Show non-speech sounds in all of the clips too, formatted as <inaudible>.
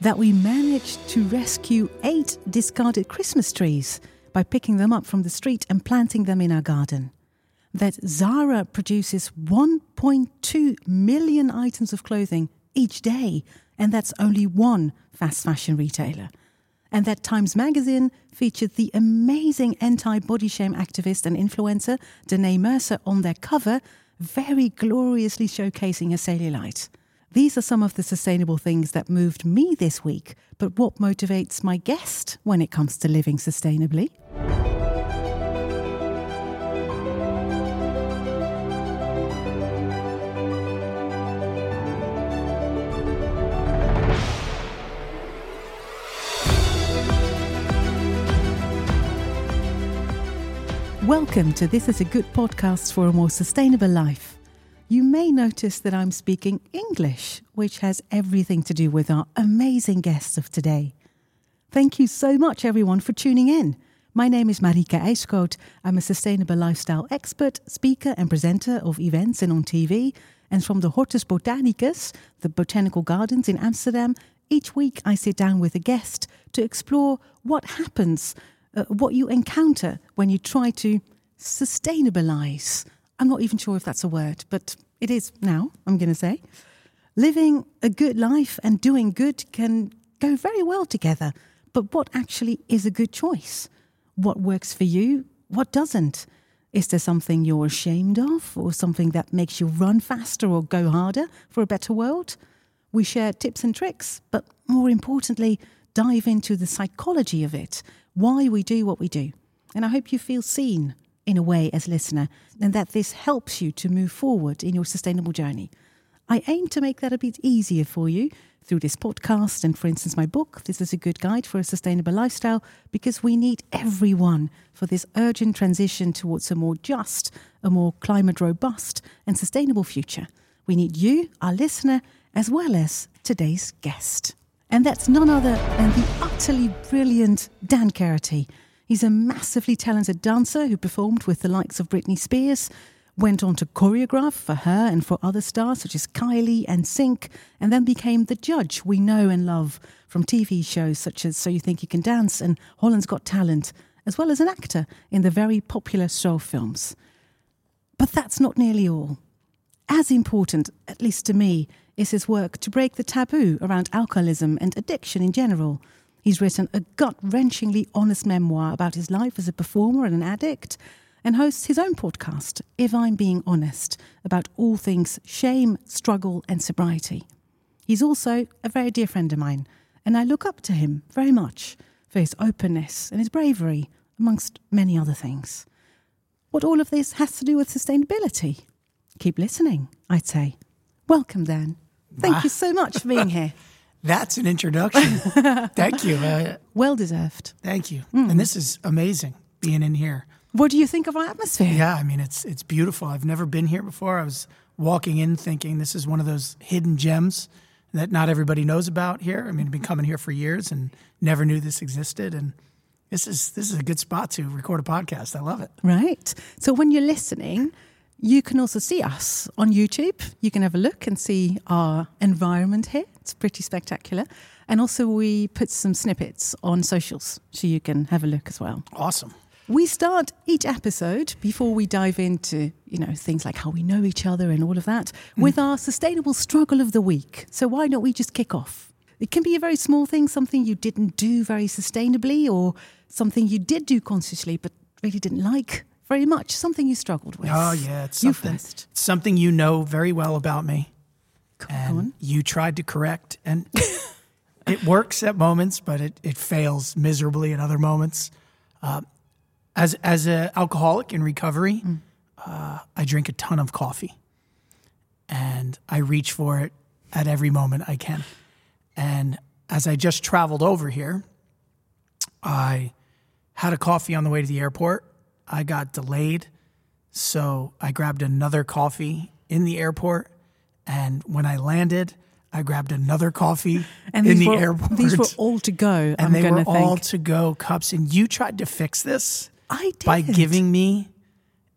that we managed to rescue eight discarded Christmas trees by picking them up from the street and planting them in our garden. That Zara produces 1.2 million items of clothing each day, and that's only one fast fashion retailer. And that Times Magazine featured the amazing anti body shame activist and influencer Danae Mercer on their cover, very gloriously showcasing her cellulite. These are some of the sustainable things that moved me this week, but what motivates my guest when it comes to living sustainably? Welcome to This is a Good podcast for a more sustainable life. You may notice that I'm speaking English, which has everything to do with our amazing guests of today. Thank you so much, everyone, for tuning in. My name is Marieke Eyskoot. I'm a sustainable lifestyle expert, speaker, and presenter of events and on TV. And from the Hortus Botanicus, the botanical gardens in Amsterdam, each week I sit down with a guest to explore what happens uh, what you encounter when you try to sustainabilize. I'm not even sure if that's a word, but it is now, I'm going to say. Living a good life and doing good can go very well together. But what actually is a good choice? What works for you? What doesn't? Is there something you're ashamed of or something that makes you run faster or go harder for a better world? We share tips and tricks, but more importantly, dive into the psychology of it why we do what we do. And I hope you feel seen in a way as listener and that this helps you to move forward in your sustainable journey. I aim to make that a bit easier for you through this podcast and, for instance, my book. This is a good guide for a sustainable lifestyle because we need everyone for this urgent transition towards a more just, a more climate robust, and sustainable future. We need you, our listener, as well as today's guest. And that's none other than the utterly brilliant Dan Karaty. He's a massively talented dancer who performed with the likes of Britney Spears, went on to choreograph for her and for other stars such as Kylie NSYNC, and then became the judge we know and love from TV shows such as So You Think You Can Dance and Holland's Got Talent, as well as an actor in the very popular show films. But that's not nearly all. As important, at least to me, is his work to break the taboo around alcoholism and addiction in general. He's written a gut wrenchingly honest memoir about his life as a performer and an addict, and hosts his own podcast, If I'm Being Honest, about all things shame, struggle, and sobriety. He's also a very dear friend of mine, and I look up to him very much for his openness and his bravery, amongst many other things. What all of this has to do with sustainability? Keep listening, I'd say. Welcome, Dan. Thank wow. you so much for being <laughs> here. That's an introduction. <laughs> thank you. Uh, well deserved. Thank you. Mm. And this is amazing being in here. What do you think of our atmosphere? Yeah, I mean it's it's beautiful. I've never been here before. I was walking in thinking this is one of those hidden gems that not everybody knows about here. I mean, I've been coming here for years and never knew this existed and this is this is a good spot to record a podcast. I love it. Right. So when you're listening, you can also see us on YouTube. You can have a look and see our environment here. It's pretty spectacular. And also, we put some snippets on socials so you can have a look as well. Awesome. We start each episode before we dive into, you know, things like how we know each other and all of that mm. with our sustainable struggle of the week. So why don't we just kick off? It can be a very small thing, something you didn't do very sustainably or something you did do consciously but really didn't like very much. Something you struggled with. Oh yeah, it's you something. First. something you know very well about me, and you tried to correct, and <laughs> it works at moments, but it, it fails miserably at other moments. Uh, as as an alcoholic in recovery, mm. uh, I drink a ton of coffee, and I reach for it at every moment I can. And as I just traveled over here, I had a coffee on the way to the airport I got delayed. So I grabbed another coffee in the airport. And when I landed, I grabbed another coffee <laughs> and in the were, airport. These were all to go. And I'm they were think. all to go cups. And you tried to fix this I did. by giving me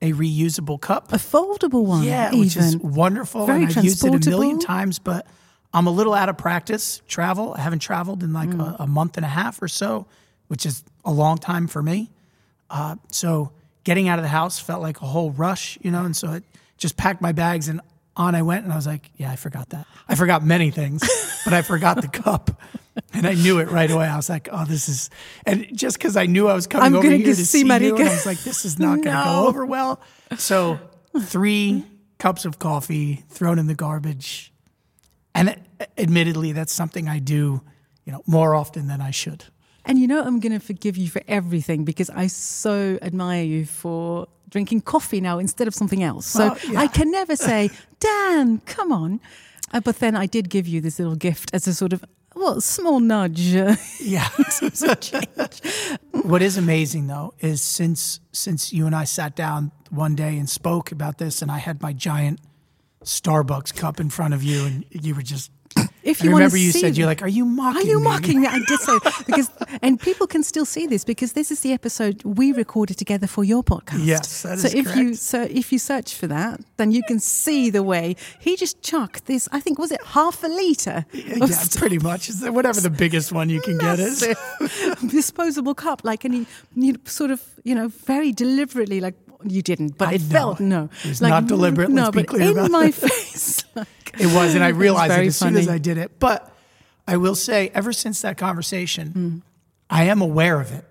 a reusable cup, a foldable one, yeah, even. which is wonderful. Very and I've used it a million times, but I'm a little out of practice travel. I haven't traveled in like a, a month and a half or so, which is a long time for me. Uh, so getting out of the house felt like a whole rush, you know, and so I just packed my bags and on I went and I was like, yeah, I forgot that. I forgot many things, but I forgot the cup. And I knew it right away. I was like, oh, this is, and just because I knew I was coming I'm over here to see see you, Marieke. and I was like, this is not going to No. go over well. So three cups of coffee thrown in the garbage. And it, admittedly, that's something I do, you know, more often than I should. And you know, I'm going to forgive you for everything because I so admire you for drinking coffee now instead of something else. So Well, yeah. I can never say, Dan, come on. Uh, but then I did give you this little gift as a sort of, well, small nudge. uh, <laughs> Yeah. <laughs> what is amazing though is since since you and I sat down one day and spoke about this, and I had my giant Starbucks cup in front of you, and you were just. If you want remember you see said you're like, "Are you mocking Are you me?" mocking me? I did so because, and people can still see this because this is the episode we recorded together for your podcast. Yes, so if you so if you search for that, then you can see the way he just chucked this. I think was it half a liter Yeah, pretty much. Whatever the biggest one you can get is. <laughs> disposable cup, like, any you know, sort of you know very deliberately like. You didn't, but I it know. felt no. It like, not deliberate, No, let's be but clear in about my <laughs> face. like- It was, and I <laughs> realized it very as soon as. I did it. But I will say, ever since that conversation, Hmm. I am aware of it.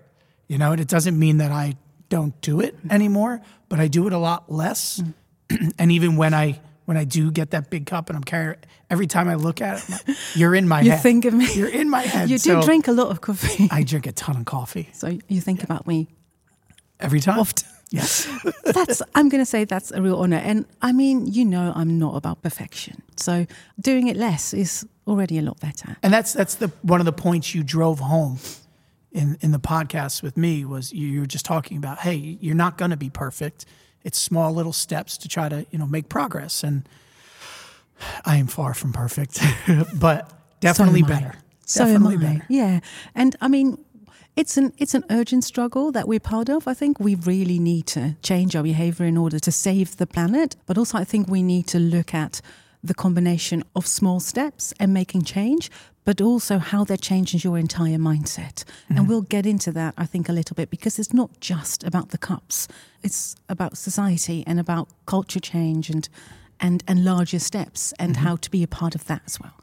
You know, and it doesn't mean that I don't do it anymore, but I do it a lot less. Hmm. <clears throat> and even when I when I do get that big cup and I'm carrying, every time I look at it, like, you're in my You head. think of me. You're in my head. You do So drink a lot of coffee, I drink a ton of coffee so you think about me every time. often. Yes. <laughs> that's I'm going to say that's a real honor. And I mean, you know, I'm not about perfection, so doing it less is already a lot better. And that's that's the one of the points you drove home in in the podcast with me was you, you were just talking about, hey, you're not going to be perfect. It's small little steps to try to you know make progress, and I am far from perfect, <laughs> but definitely So better. So definitely better. Yeah, and I mean, it's an it's an urgent struggle that we're part of. I think we really need to change our behavior in order to save the planet, but also I think we need to look at the combination of small steps and making change, but also how that changes your entire mindset. And mm-hmm. we'll get into that, I think, a little bit because it's not just about the cups; it's about society and about culture change and and and larger steps and mm-hmm. how to be a part of that as well.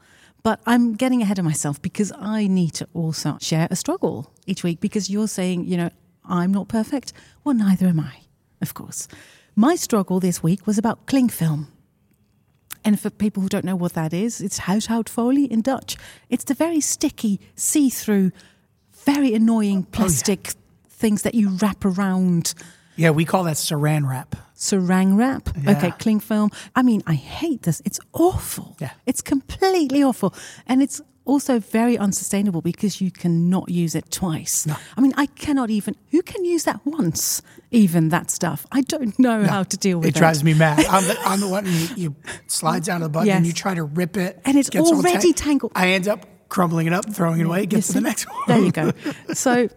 But I'm getting ahead of myself because I need to also share a struggle each week because you're saying, you know, I'm not perfect. Well, neither am I, of course. My struggle this week was about cling film. And for people who don't know what that is, it's huishoudfolie in Dutch. It's the very sticky, see through, very annoying oh, plastic things that you wrap around Yeah, we call that saran wrap. Sarang wrap. Yeah. Okay, cling film. I mean, I hate this. It's awful. Yeah. It's completely awful. And it's also very unsustainable because you cannot use it twice. No. I mean, I cannot even, who can use that once? Even that stuff. I don't know how to deal with It that. drives me mad. <laughs> I'm the, I'm the one you, you slides out of the button and you try to rip it, And it's all already tang- tangled. I end up crumbling it up, throwing it away, get to the next one. There you go. So,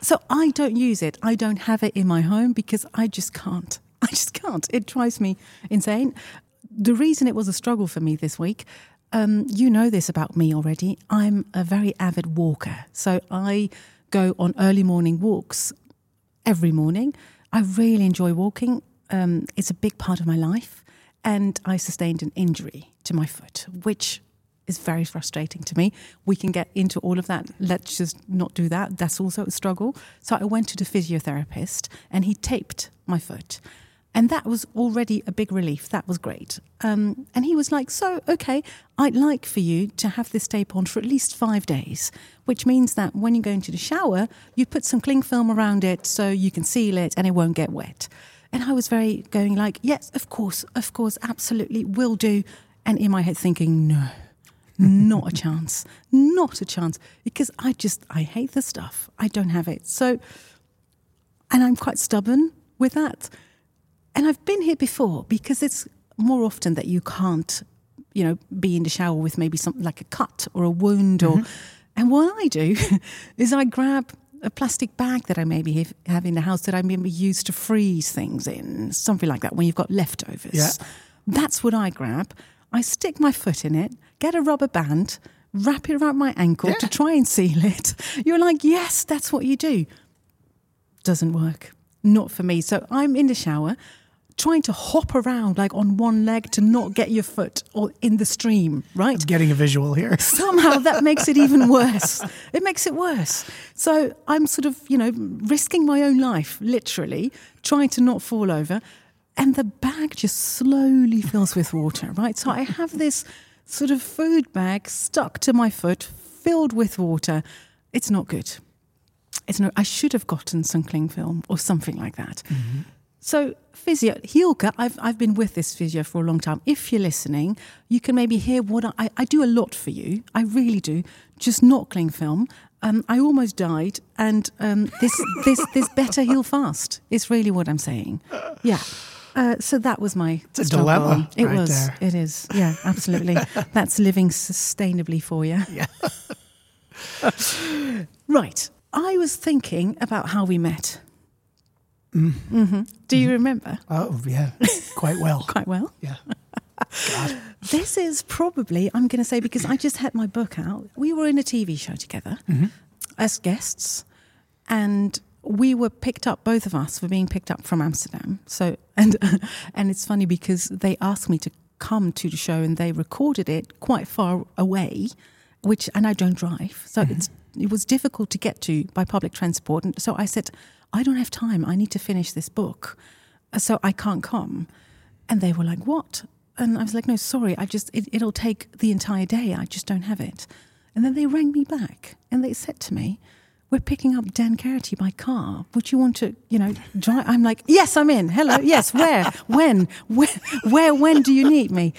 so I don't use it. I don't have it in my home because I just can't. <laughs> I just can't. It drives me insane. The reason it was a struggle for me this week, um, you know this about me already. I'm a very avid walker, so I go on early morning walks every morning. I really enjoy walking. Um, it's a big part of my life, and I sustained an injury to my foot, which is very frustrating to me. We can get into all of that. Let's just not do that. That's also a struggle. So I went to the physiotherapist, and he taped my foot. And that was already a big relief. That was great. Um, and he was like, So, okay, I'd like for you to have this tape on for at least five days, which means that when you go into the shower, you put some cling film around it so you can seal it and it won't get wet. And I was very going like, Yes, of course, of course, absolutely, will do. And in my head thinking, No, not a chance, not a chance, because I just, I hate the stuff. I don't have it. So, and I'm quite stubborn with that. And I've been here before because it's more often that you can't, you know, be in the shower with maybe something like a cut or a wound or. Mm-hmm. And what I do <laughs> is I grab a plastic bag that I maybe have, have in the house that I maybe use to freeze things in, something like that when you've got leftovers. Yeah. That's what I grab. I stick my foot in it, get a rubber band, wrap it around my ankle Yeah. to try and seal it. <laughs> You're like, yes, that's what you do. Doesn't work. Not for me. So I'm in the shower trying to hop around like on one leg to not get your foot or in the stream, right? Getting a visual here. <laughs> somehow that makes it even worse. It makes it worse. So I'm sort of, you know, risking my own life, literally, trying to not fall over. And the bag just slowly fills with water, right? So I have this sort of food bag stuck to my foot, filled with water. It's not good. It's no, I should have gotten some cling film or something like that. Mm-hmm. So, physio, Hilke, I've, I've been with this physio for a long time. If you're listening, you can maybe hear what I, I do a lot for you. I really do. Just not cling film. Um, I almost died, and um, this, this, this better heal fast is really what I'm saying. Yeah. Uh, so that was my It's a struggle. dilemma It right was. there. It is. Yeah, absolutely. <laughs> That's living sustainably for you. Yeah. <laughs> Right. I was thinking about how we met. Hmm Do you remember? Oh, yeah. Quite well. <laughs> Quite well. Yeah. <laughs> This is probably, I'm going to say, because I just had my book out. We were in a TV show together as guests, and we were picked up, both of us were being picked up from Amsterdam. So, and, <laughs> and it's funny because they asked me to come to the show and they recorded it quite far away, which, and I don't drive. So it's, it was difficult to get to by public transport. And so I said, I don't have time. I need to finish this book. Uh, so I can't come. And they were like, What? And I was like, No, sorry, I just, it, it'll take the entire day. I just don't have it. And then they rang me back and they said to me, We're picking up Dan Karaty by car. Would you want to, you know, drive? I'm like, Yes, I'm in. Hello. Yes. Where? when? Where? Where? When do you need me?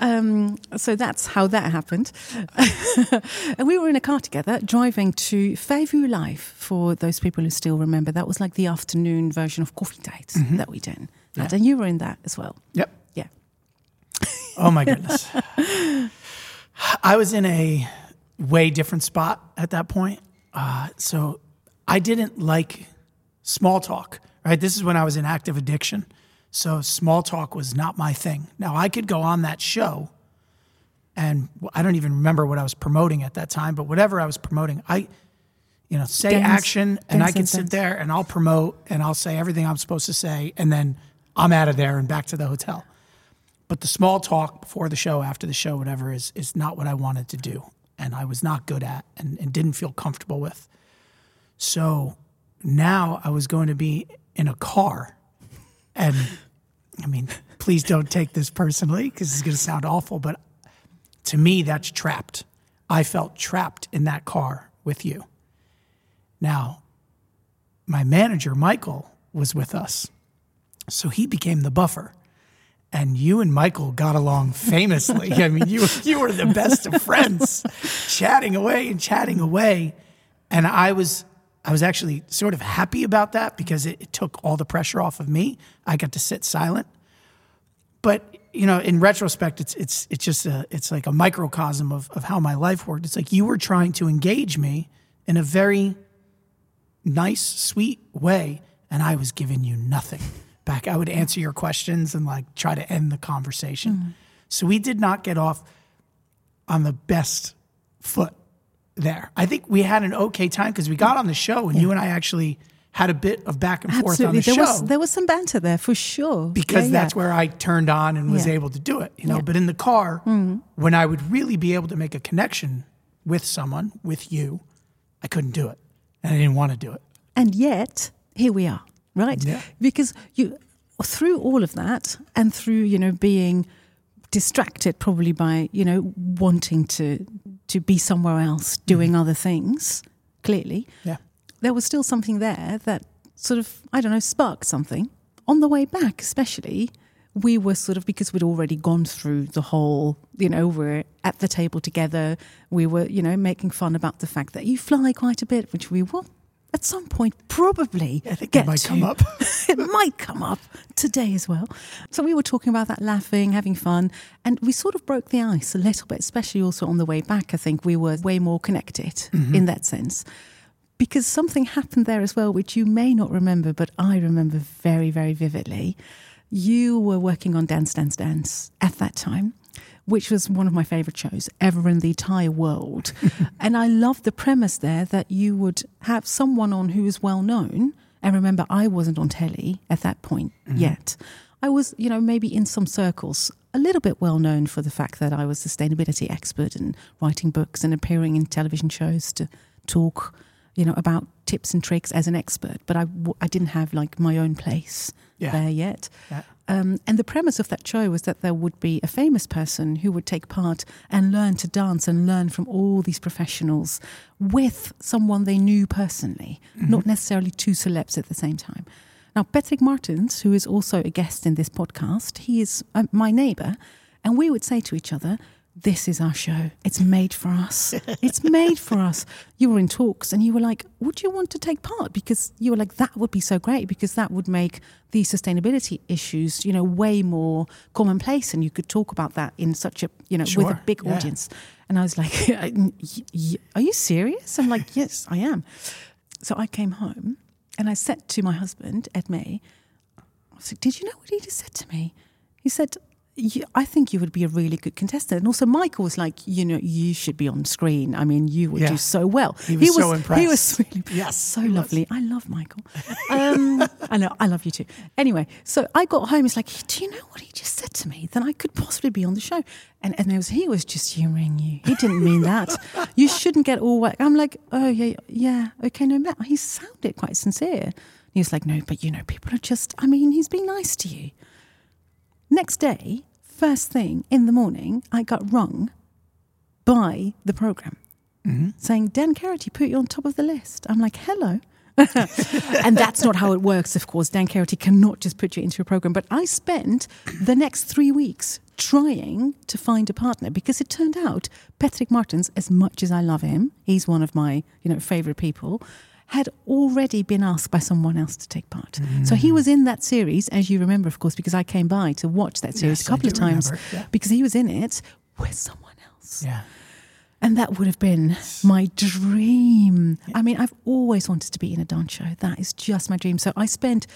Um, so that's how that happened. <laughs> and we were in a car together driving to Fairview Life. for those people who still remember. That was like the afternoon version of Coffee Dates that we did. Yeah. And you were in that as well. Yep. Yeah. Oh my goodness. <laughs> I was in a way different spot at that point. Uh, so I didn't like small talk, right? This is when I was in active addiction. So small talk was not my thing. Now I could go on that show and I don't even remember what I was promoting at that time, but whatever I was promoting, I, you know, say Dance- action and I can sit there and I'll promote and I'll say everything I'm supposed to say and then I'm out of there and back to the hotel. But the small talk before the show, after the show, whatever, is is not what I wanted to do, and I was not good at, and, and didn't feel comfortable with. So now I was going to be in a car, and I mean, please don't take this personally because it's going to sound awful, but to me, that's trapped. I felt trapped in that car with you. Now, my manager Michael was with us, so he became the buffer and you and Michael got along famously. I mean, you you were the best of friends, chatting away and chatting away, and I was I was actually sort of happy about that because it, it took all the pressure off of me. I got to sit silent, but you know, in retrospect, it's it's it's just a it's like a microcosm of of how my life worked. It's like you were trying to engage me in a very nice, sweet way, and I was giving you nothing back. I would answer your questions and like try to end the conversation. Mm-hmm. So we did not get off on the best foot there. I think we had an okay time because we got on the show and you and I actually had a bit of back and forth on the There show was there was some banter there for sure. because Yeah, that's yeah. where I turned on and was Yeah. able to do it, you know. Yeah. But in the car, mm-hmm. when I would really be able to make a connection with someone, with you, I couldn't do it, and I didn't want to do it. And yet, here we are, right? Yeah. Because you, through all of that, and through you know being distracted probably by you know wanting to to be somewhere else, mm-hmm. doing other things. Clearly, Yeah. there was still something there that sort of I don't know sparked something on the way back, especially. We were sort of because we'd already gone through the whole, you know, we're at the table together. We were, you know, making fun about the fact that you fly quite a bit, which we will at some point probably think get might to. come up. <laughs> it might come up today as well. So we were talking about that, laughing, having fun, and we sort of broke the ice a little bit, especially also on the way back. I think we were way more connected Mm-hmm. in that sense. Because something happened there as well, which you may not remember, but I remember very, very vividly. You were working on Dance, Dance, Dance at that time. Which was one of my favorite shows ever in the entire world. <laughs> and I loved the premise there that you would have someone on who is well known. And remember, I wasn't on telly at that point mm-hmm. yet. I was, you know, maybe in some circles a little bit well known for the fact that I was a sustainability expert and writing books and appearing in television shows to talk, you know, about tips and tricks as an expert. But I, w- I didn't have like my own place Yeah. there yet. Yeah. Um, and the premise of that show was that there would be a famous person who would take part and learn to dance and learn from all these professionals with someone they knew personally, not necessarily two celebs at the same time. Now, Patrick Martens, who is also a guest in this podcast, he is uh, my neighbor, and we would say to each other, this is our show. It's made for us. <laughs> It's made for us. You were in talks and you were like, Would you want to take part? Because you were like, That would be so great because that would make the sustainability issues, you know, way more commonplace and you could talk about that in such a, you know, with a big yeah. audience. And I was like, <laughs> "Y- y- Are you serious? I'm like, Yes, I am. So I came home and I said to my husband, Ed May, I was like, Did you know what he just said to me? He said, "You- I think you would be a really good contestant. And also, Michael was like, You know, you should be on screen. I mean, you would Yeah. do so well. He was so impressed. He was <laughs> really Yes, so he was. lovely. I love Michael. Um, I know, I love you too. Anyway, so I got home. It's like, Do you know what he just said to me? That I could possibly be on the show. And, and it was, he was just humoring you. He didn't mean that. <laughs> you shouldn't get all wet. I'm like, Oh, yeah, yeah. Okay, no, Matt. He sounded quite sincere. He was like, No, but you know, people are just, I mean, he's being nice to you. Next day, first thing in the morning, I got rung by the program mm-hmm. saying, Dan Karaty put you on top of the list. I'm like, hello. <laughs> and that's not how it works, of course. Dan Karaty cannot just put you into a program. But I spent the next three weeks trying to find a partner because it turned out Patrick Martens, as much as I love him, he's one of my you know favorite people, had already been asked by someone else to take part. So he was in that series, as you remember, of course, because I came by to watch that series Yes, a couple of times yeah. because he was in it with someone else. Yeah. And that would have been my dream. I mean, I've always wanted to be in a dance show. That is just my dream. So I spent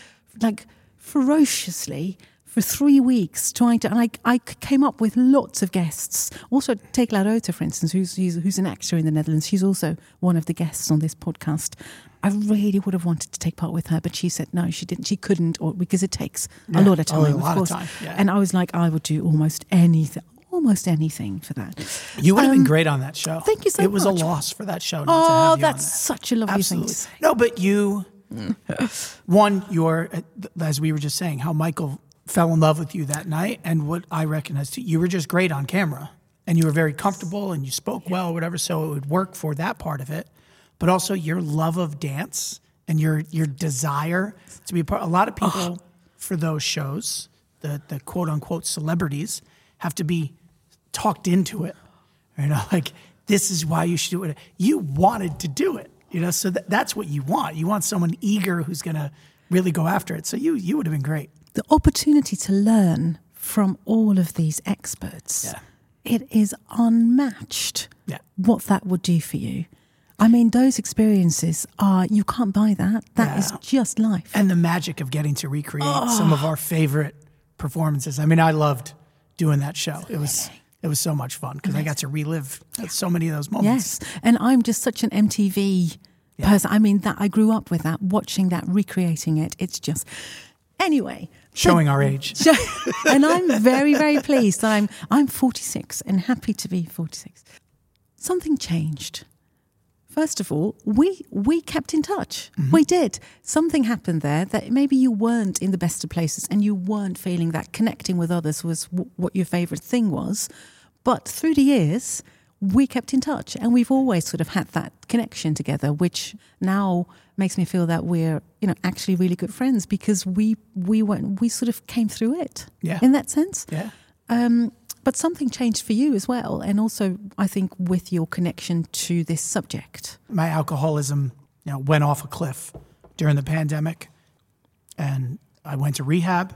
like ferociously for three weeks trying to, and I, I came up with lots of guests. Also, take La Larota, for instance, who's, who's, who's an actor in the Netherlands. She's also one of the guests on this podcast. I really would have wanted to take part with her, but she said no, she didn't. She couldn't, or because it takes a lot of Oh, a time, lot of of course. time, yeah. And I was like, I would do almost anything, almost anything for that. You would have been Um, great on that show. thank you so It was much. a loss for that show. Not to Oh, have you on that's there. such a lovely Absolutely. thing to say. No, but you, <laughs> one, you're, as we were just saying, how Michael fell in love with you that night. And what I recognized too, you were just great on camera and you were very comfortable and you spoke well, whatever. So it would work for that part of it. But also your love of dance and your, your desire to be a part. A lot of people for those shows, the, the quote unquote celebrities, have to be talked into it. You know, <laughs> like this is why you should do it. You wanted to do it, you know, so that, that's what you want. You want someone eager who's going to really go after it. So you you would have been great. The opportunity to learn from all of these experts, Yeah. it is unmatched Yeah. what that would do for you. I mean, those experiences are, you can't buy that. That is Yeah. just life. And the magic of getting to recreate oh. some of our favorite performances. I mean, I loved doing that show. It was it was so much fun because I got to relive so many of those moments. Yes, and I'm just such an MTV person. I mean, that I grew up with that, watching that, recreating it. It's just anyway. Showing our age. <laughs> and I'm very, very pleased I'm I'm 46 and happy to be 46. Something changed. First of all, we we kept in touch. Mm-hmm. We did. Something happened there that maybe you weren't in the best of places and you weren't feeling that connecting with others was w- what your favorite thing was. But through the years, we kept in touch and we've always sort of had that connection together, which now makes me feel that we're, you know, actually really good friends because we we went we sort of came through it Yeah. in that sense. Yeah. Um, but something changed for you as well, and also I think with your connection to this subject. my alcoholism you know went off a cliff during the pandemic and i went to rehab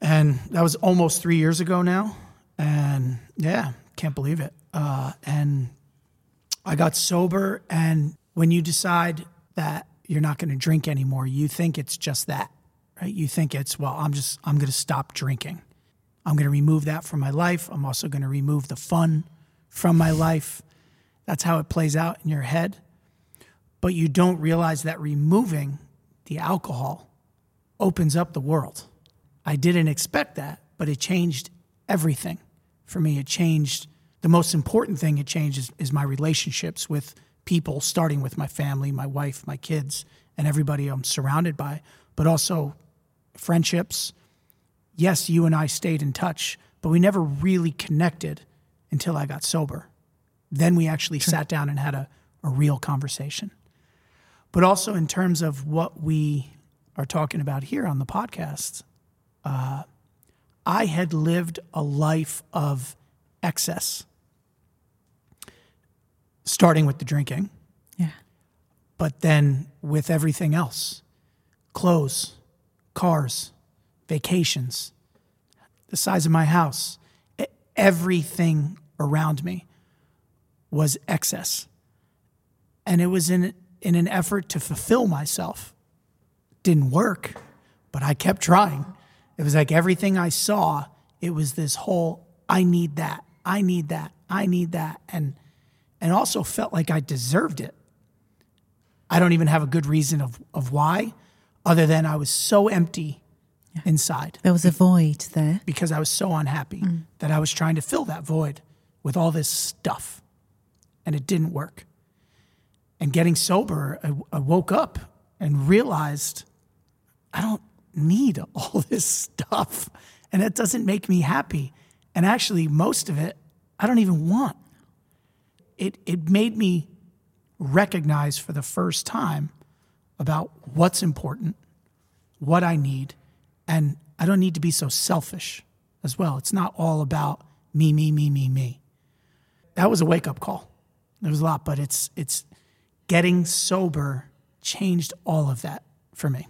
and that was almost three years ago now and yeah can't believe it uh, and i got sober and when you decide that you're not going to drink anymore you think it's just that right you think it's well i'm just i'm going to stop drinking I'm going to remove that from my life. I'm also going to remove the fun from my life. That's how it plays out in your head. But you don't realize that removing the alcohol opens up the world. I didn't expect that, but it changed everything for me. It changed the most important thing it changed is, is my relationships with people, starting with my family, my wife, my kids, and everybody I'm surrounded by, but also friendships. Yes, you and I stayed in touch, but we never really connected until I got sober. Then we actually sat down and had a, a real conversation. But also, in terms of what we are talking about here on the podcast, uh, I had lived a life of excess starting with the drinking. Yeah. But then with everything else clothes, cars, vacations, the size of my house, everything around me was excess. And it was in, in an effort to fulfill myself. Didn't work, but I kept trying. It was like everything I saw, it was this whole I need that, I need that, I need that. And and also felt like I deserved it. I don't even have a good reason of, of why, other than I was so empty yeah. inside. There was a void there. Because I was so unhappy mm. that I was trying to fill that void with all this stuff. And it didn't work. And getting sober, I, I woke up and realized I don't need <laughs> all this stuff. And it doesn't make me happy. And actually, most of it, I don't even want it, it made me recognize for the first time about what's important, what I need, and I don't need to be so selfish as well. It's not all about me, me, me, me, me. That was a wake up call. There was a lot, but it's it's getting sober changed all of that for me.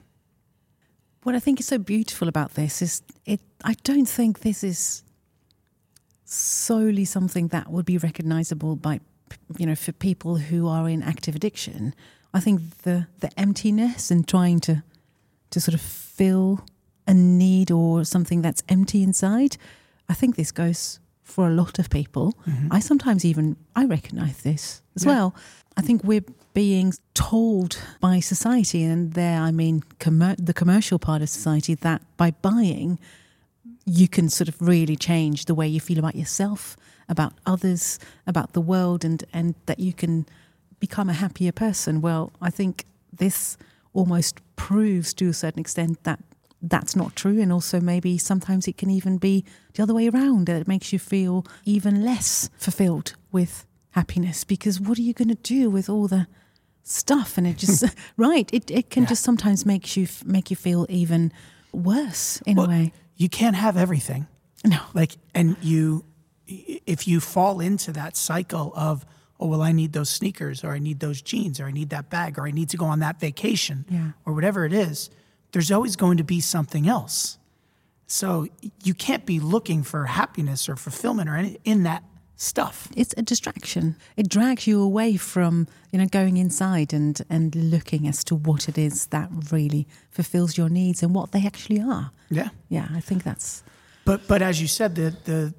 What I think is so beautiful about this is it I don't think this is solely something that would be recognizable by you know, for people who are in active addiction, I think the the emptiness and trying to to sort of fill a need or something that's empty inside, I think this goes for a lot of people. Mm-hmm. I sometimes even I recognize this as yeah. well. I think we're being told by society, and there I mean commer- the commercial part of society, that by buying, you can sort of really change the way you feel about yourself about others, about the world, and, and that you can become a happier person. Well, I think this almost proves to a certain extent that that's not true. And also, maybe sometimes it can even be the other way around. It makes you feel even less fulfilled with happiness because what are you going to do with all the stuff? And it just, <laughs> right, it, it can yeah. just sometimes make you, make you feel even worse in well, a way. You can't have everything. No. Like, and you, if you fall into that cycle of oh well i need those sneakers or i need those jeans or i need that bag or i need to go on that vacation yeah. or whatever it is there's always going to be something else. So you can't be looking for happiness or fulfillment or any in that stuff. It's a distraction. It drags you away from you know going inside and and looking as to what it is that really fulfills your needs and what they actually are. Yeah. Yeah i think that's but but as you said the the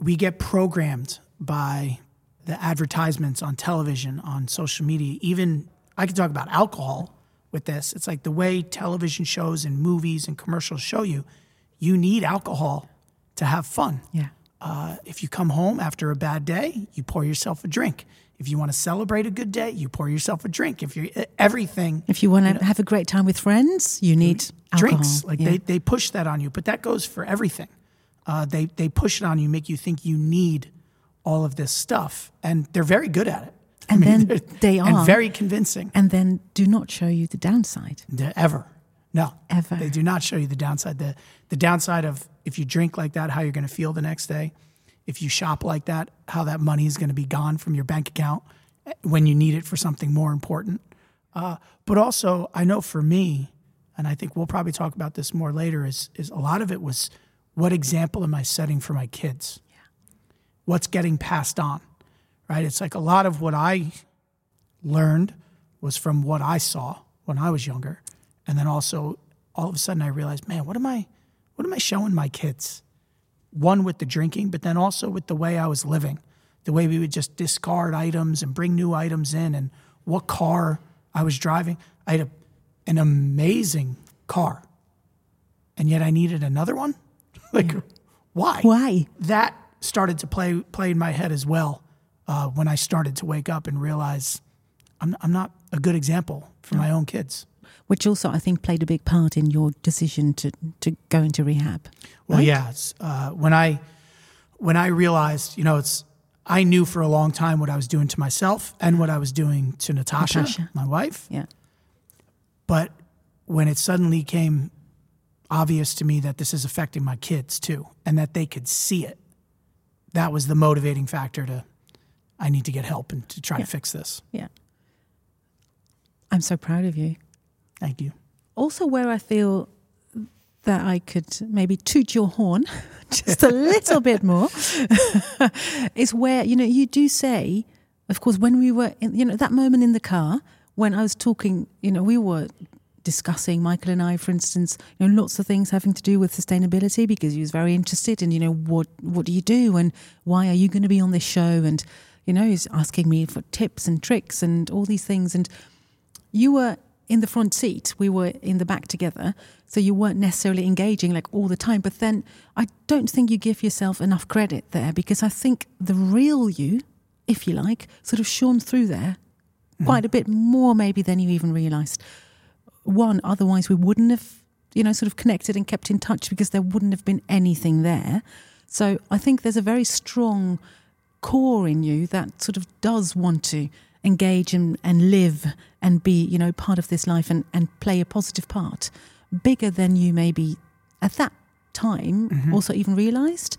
we get programmed by the advertisements on television, on social media. Even I can talk about alcohol with this. It's like the way television shows and movies and commercials show you, you need alcohol to have fun. Yeah. Uh, if you come home after a bad day, you pour yourself a drink. If you want to celebrate a good day, you pour yourself a drink. If you're everything, if you want to you know, have a great time with friends, you need drinks. Alcohol. Like yeah. they they push that on you, but that goes for everything uh, they they push it on you, make you think you need all of this stuff, and they're very good at it. <laughs> And I mean, then <laughs> they are and very convincing. And then do not show you the downside. ever, no, ever. They do not show you the downside. the The downside of if you drink like that, how you're going to feel the next day. If you shop like that, how that money is going to be gone from your bank account eh, when you need it for something more important. Uh, but also, I know for me, and I think we'll probably talk about this more later. Is is a lot of it was what example am I setting for my kids? Yeah. What's getting passed on? Right? It's like a lot of what I learned was from what I saw when I was younger. And then also all of a sudden I realized, man, what am I what am I showing my kids? one with the drinking, but then also with the way I was living, the way we would just discard items and bring new items in, and what car I was driving. I had a, an amazing car, and yet I needed another one. <laughs> like, why? Why? That started to play play in my head as well uh, when I started to wake up and realize I'm I'm not a good example for my own kids. Which also, I think, played a big part in your decision to, to go into rehab. Well, right? yeah. Uh, when I when I realized, you know, it's I knew for a long time what I was doing to myself and what I was doing to Natasha, Natasha. my wife. Yeah. But when it suddenly came obvious to me that this is affecting my kids too, and that they could see it, that was the motivating factor to I need to get help and to try Yeah. to fix this. Yeah. I'm so proud of you. Thank you. Also, where I feel that I could maybe toot your horn <laughs> just a little bit more <laughs> is where, you know, you do say, of course, when we were in, you know, that moment in the car when I was talking, you know, we were discussing, Michael and I, for instance, you know, lots of things having to do with sustainability because he was very interested in, you know, what, what do you do and why are you going to be on this show? And, you know, he's asking me for tips and tricks and all these things. And you were in the front seat, we were in the back together, so you weren't necessarily engaging like all the time. But then I don't think you give yourself enough credit there because I think the real you, if you like, sort of shone through there mm-hmm. quite a bit more maybe than you even realized. One, otherwise we wouldn't have, you know, sort of connected and kept in touch because there wouldn't have been anything there. So I think there's a very strong core in you that sort of does want to engage and, and live and be, you know, part of this life and, and play a positive part, bigger than you maybe at that time also even realized.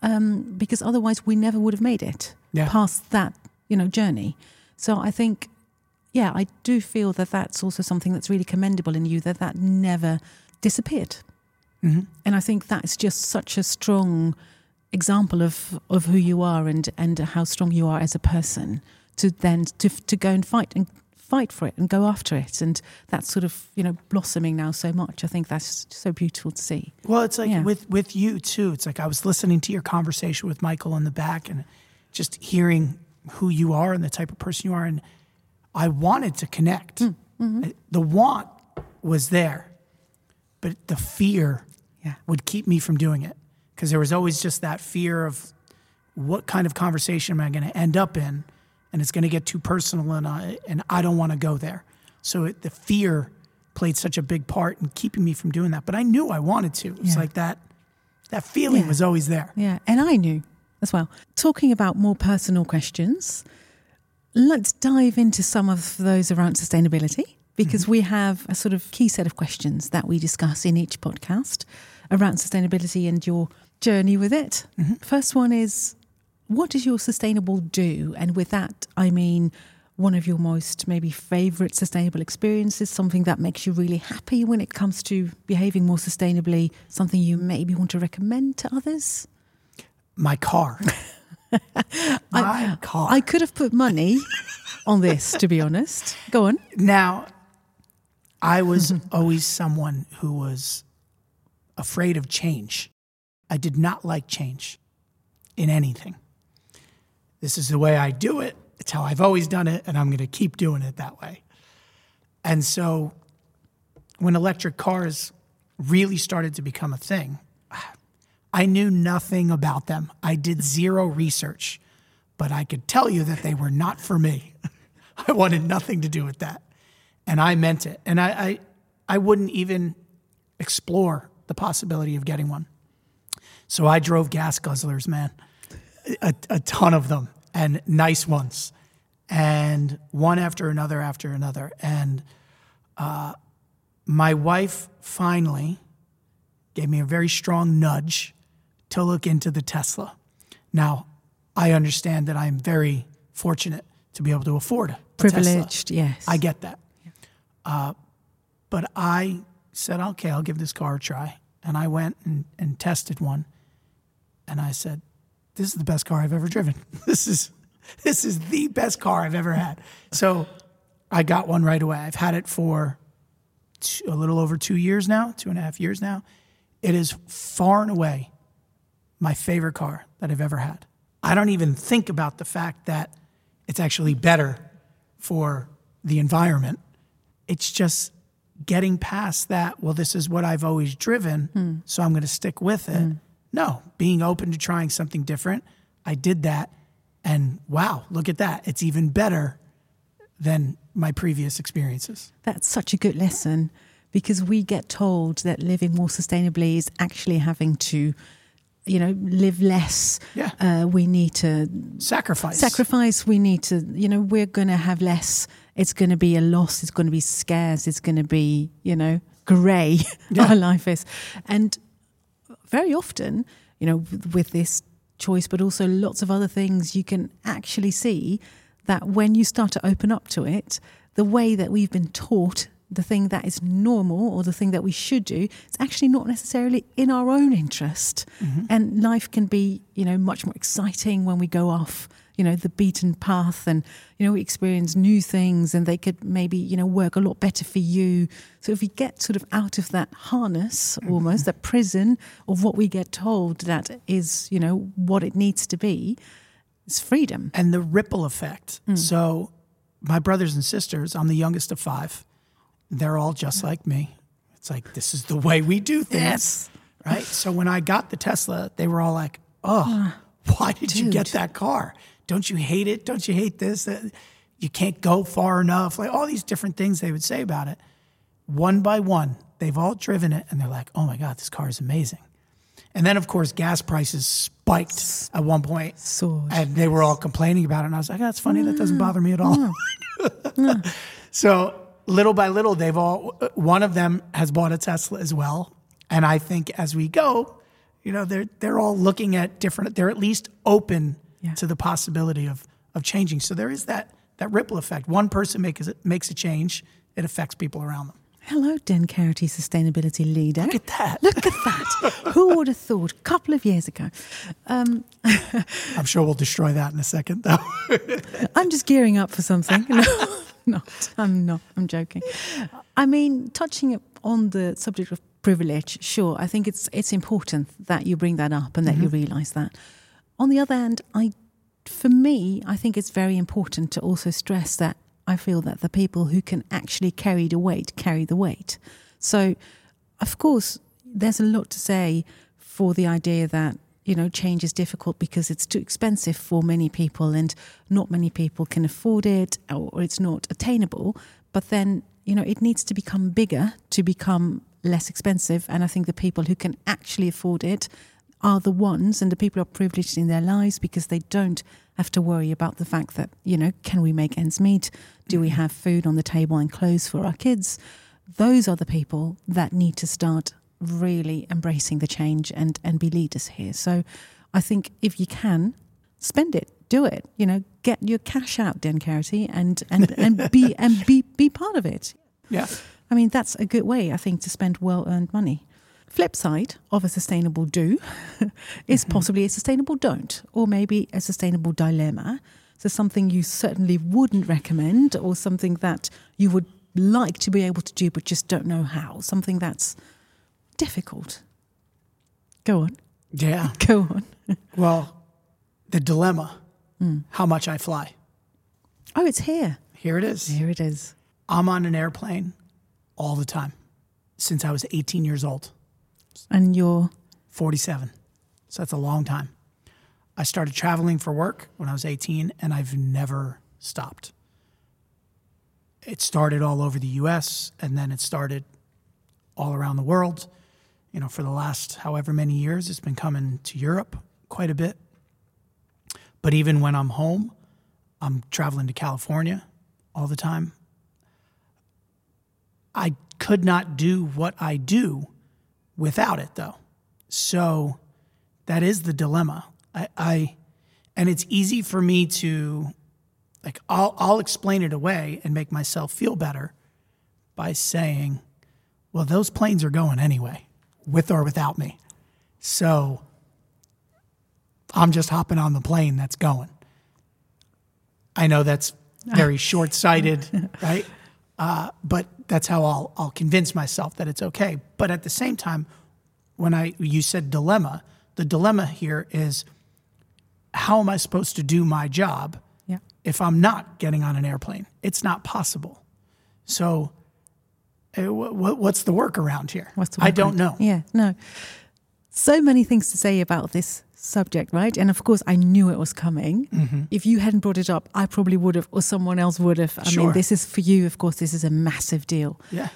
Um, because otherwise we never would have made it Yeah. past that, you know, journey. So I think, yeah, I do feel that that's also something that's really commendable in you that that never disappeared. Mhm. And I think that's just such a strong example of, of who you are and, and how strong you are as a person to then to, to go and fight and fight for it and go after it. And that's sort of, you know, blossoming now so much. I think that's so beautiful to see. Well, it's like Yeah. with with you too. It's like I was listening to your conversation with Michael in the back and just hearing who you are and the type of person you are, and I wanted to connect. Mm, mm-hmm. The want was there, but the fear Yeah. would keep me from doing it because there was always just that fear of what kind of conversation am I going to end up in, and it's going to get too personal, and I and I don't want to go there. So it, the fear played such a big part in keeping me from doing that. But I knew I wanted to. It's Yeah. like that that feeling Yeah. was always there. Yeah, and I knew as well. Talking about more personal questions, let's dive into some of those around sustainability because mm-hmm. we have a sort of key set of questions that we discuss in each podcast around sustainability and your journey with it. Mm-hmm. First one is what does your sustainable do? And with that, I mean one of your most maybe favorite sustainable experiences, something that makes you really happy when it comes to behaving more sustainably, something you maybe want to recommend to others? My car. <laughs> <laughs> Car. I could have put money on this, to be honest. Go on. Now, I was <laughs> always someone who was afraid of change. I did not like change in anything. This is the way I do it. It's how I've always done it, and I'm going to keep doing it that way. And so, when electric cars really started to become a thing, I knew nothing about them. I did zero research, but I could tell you that they were not for me. <laughs> I wanted nothing to do with that. And I meant it. And I, I, I wouldn't even explore the possibility of getting one. So I drove gas guzzlers, man, a, a ton of them and nice ones, and one after another after another. And uh, my wife finally gave me a very strong nudge to look into the Tesla. Now, I understand that I'm very fortunate to be able to afford a Tesla. Privileged, yes. I get that. Uh, but I said, okay, I'll give this car a try. And I went and, and tested one. And I said, this is the best car I've ever driven. <laughs> This is, this is the best car I've ever had. So I got one right away. I've had it for two, a little over two years now, two and a half years now. It is far and away my favorite car that I've ever had. I don't even think about the fact that it's actually better for the environment. It's just getting past that, well, this is what I've always driven, hmm. so I'm going to stick with it. Hmm. No, being open to trying something different. I did that, and wow, look at that. It's even better than my previous experiences. That's such a good lesson because we get told that living more sustainably is actually having to, you know, live less. Yeah. Uh, we need to Sacrifice. sacrifice. We need to, you know, we're going to have less. It's going to be a loss. It's going to be scarce. It's going to be, you know, grey. <laughs> Yeah. Our life is. And very often, you know, with this choice, but also lots of other things, you can actually see that when you start to open up to it, the way that we've been taught, the thing that is normal or the thing that we should do, it's actually not necessarily in our own interest. Mm-hmm. And life can be, you know, much more exciting when we go off, you know, the beaten path and, you know, we experience new things and they could maybe, you know, work a lot better for you. So if we get sort of out of that harness mm-hmm. almost, that prison of what we get told that is, you know, what it needs to be, it's freedom. and the ripple effect. Mm. So, my brothers and sisters, I'm the youngest of five. They're all just like me. It's like, this is the way we do things. Yes. Right. So, when I got the Tesla, they were all like, oh, why did you get that car? Don't you hate it? Don't you hate this? Uh, You can't go far enough. Like all these different things they would say about it. One by one, they've all driven it and they're like, oh my God, this car is amazing. And then, of course, gas prices spiked at one point. Soared. And they were all complaining about it. And I was like, that's funny. That doesn't bother me at all. <laughs> so little by little, they've all, one of them has bought a Tesla as well. And I think as we go, you know, they're, they're all looking at different, they're at least open Yeah. to the possibility of, of changing. So there is that, that ripple effect. One person makes, makes a change, it affects people around them. Hello, Dan Karaty sustainability leader. Look at that. Look at that. <laughs> Who would have thought a couple of years ago? Um, I'm sure we'll destroy that in a second, though. <laughs> I'm just gearing up for something. <laughs> <laughs> No, not. I'm not. I'm joking. I mean, touching on the subject of privilege, sure. I think it's it's important that you bring that up and that you mm-hmm. realise that. On the other hand, I, for me, I think it's very important to also stress that I feel that the people who can actually carry the weight carry the weight. So, of course, there's a lot to say for the idea that you know change is difficult because it's too expensive for many people and not many people can afford it or it's not attainable. But then you know it needs to become bigger to become less expensive. And i think the people who can actually afford it are the ones and the people are privileged in their lives because they don't have to worry about the fact that you know can we make ends meet? Do we mm-hmm. have food on the table and clothes for our kids? Those are the people that need to start really embracing the change and and be leaders here so i think if you can spend it do it you know get your cash out Dan Karaty, and and and be <laughs> and be be part of it yeah. I mean, that's a good way, I think, to spend well earned money. Flip side of a sustainable do <laughs> is mm-hmm. possibly a sustainable don't, or maybe a sustainable dilemma. So, something you certainly wouldn't recommend, or something that you would like to be able to do but just don't know how. Something that's difficult. Go on, Yeah. <laughs> go on. Well, the dilemma hmm. how much I fly. Oh, it's here. Here it is. Here it is. I'm on an airplane all the time since I was 18 years old, And you're 47. So that's a long time. I started traveling for work when I was 18 and I've never stopped. It started all over the US and then it started all around the world. You know, for the last however many years, it's been coming to Europe quite a bit. But even when I'm home, I'm traveling to California all the time. I could not do what I do without it, though. So that is the dilemma. I, I and it's easy for me to like I'll I'll explain it away and make myself feel better by saying, well, those planes are going anyway, with or without me. So I'm just hopping on the plane that's going. I know that's very <laughs> short sighted, right? Uh, but that's how I'll, I'll convince myself that it's okay. But at the same time, when I you said dilemma, the dilemma here is how am I supposed to do my job Yeah. if I'm not getting on an airplane? It's not possible. So, what's the work around here? What's the I don't know. Yeah, no. So many things to say about this subject, right? And of course, I knew it was coming. Mm-hmm. If you hadn't brought it up, I probably would have, or someone else would have. I Sure. mean, this is for you, of course, this is a massive deal. Yeah.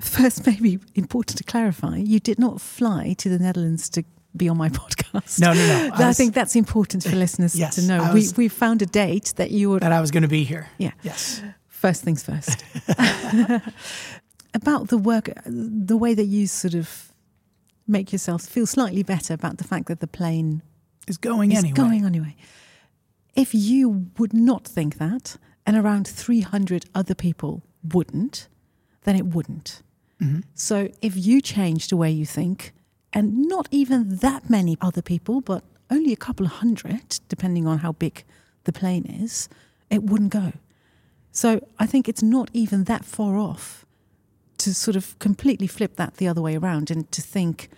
First, <laughs> maybe important to clarify, you did not fly to the Netherlands to be on my <laughs> podcast. No, no, no. I, was- think that's important for listeners Yes, to know. I we, we found a date that you would. that I was going to be here. Yeah. Yes. First things first. <laughs> about the work, the way that you sort of make yourself feel slightly better about the fact that the plane It's going is anyway. going anyway. If you would not think that, and around 300 other people wouldn't, then it wouldn't. Mm-hmm. So if you change the way you think, and not even that many other people, but only a couple of hundred, depending on how big the plane is, it wouldn't go. So I think it's not even that far off to sort of completely flip that the other way around and to think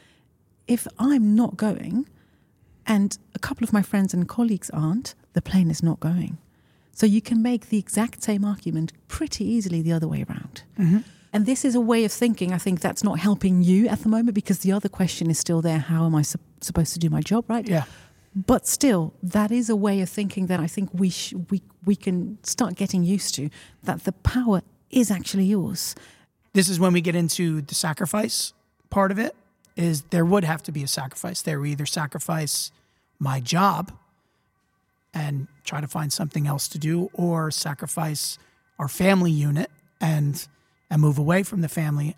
if I'm not going and a couple of my friends and colleagues aren't, the plane is not going. So you can make the exact same argument pretty easily the other way around. Mm-hmm. And this is a way of thinking, I think that's not helping you at the moment because the other question is still there how am I sup- supposed to do my job, right? Yeah. But still, that is a way of thinking that I think we sh- we we can start getting used to. That the power is actually yours. This is when we get into the sacrifice part of it. Is there would have to be a sacrifice there. We either sacrifice my job and try to find something else to do, or sacrifice our family unit and and move away from the family.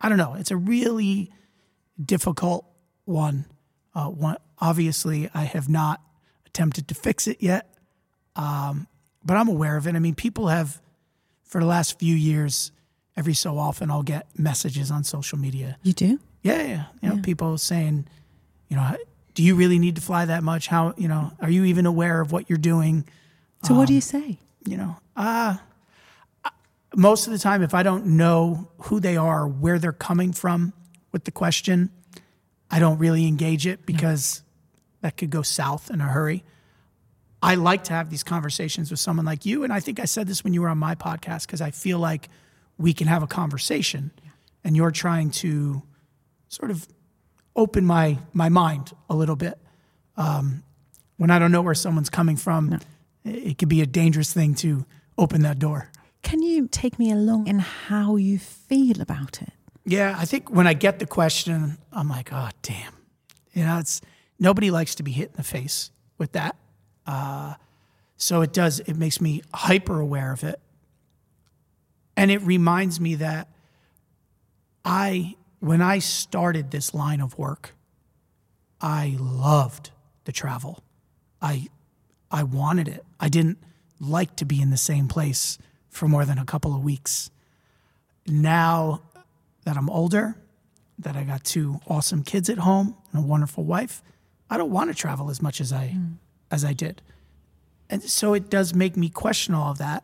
I don't know. It's a really difficult one. Uh, one obviously, I have not attempted to fix it yet, um, but I'm aware of it. I mean, people have for the last few years. Every so often, I'll get messages on social media. You do? Yeah, yeah. You know, Yeah. people saying, you know, do you really need to fly that much? How, you know, are you even aware of what you're doing? So what do Um, you say? You know, uh, most of the time, if I don't know who they are, where they're coming from with the question, I don't really engage it because that could go south in a hurry. I like to have these conversations with someone like you. And I think I said this when you were on my podcast because I feel like we can have a conversation and you're trying to sort of open my, my mind a little bit. Um, when I don't know where someone's coming from, it it could be a dangerous thing to open that door. Can you take me along in how you feel about it? Yeah, I think when I get the question, I'm like, oh, damn. You know, it's nobody likes to be hit in the face with that. Uh, so it does, it makes me hyper aware of it. And it reminds me that I, when I started this line of work, I loved the travel. I, I wanted it. I didn't like to be in the same place for more than a couple of weeks. Now that I'm older, that I got two awesome kids at home and a wonderful wife, I don't want to travel as much as I mm. as I did. And so it does make me question all of that.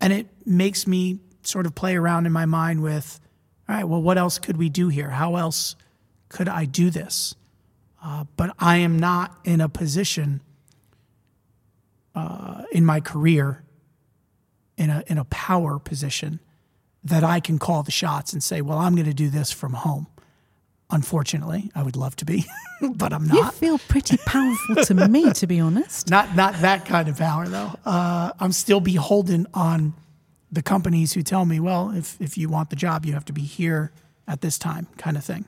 And it makes me sort of play around in my mind with, all right, well, what else could we do here? How else could I do this? Uh, but I am not in a position uh, in my career, in a in a power position, that I can call the shots and say, well, I'm going to do this from home. Unfortunately, I would love to be, <laughs> but I'm not. You feel pretty powerful to me, to be honest. <laughs> Not not that kind of power though. Uh, I'm still beholden on the companies who tell me, well, if if you want the job, you have to be here at this time, kind of thing.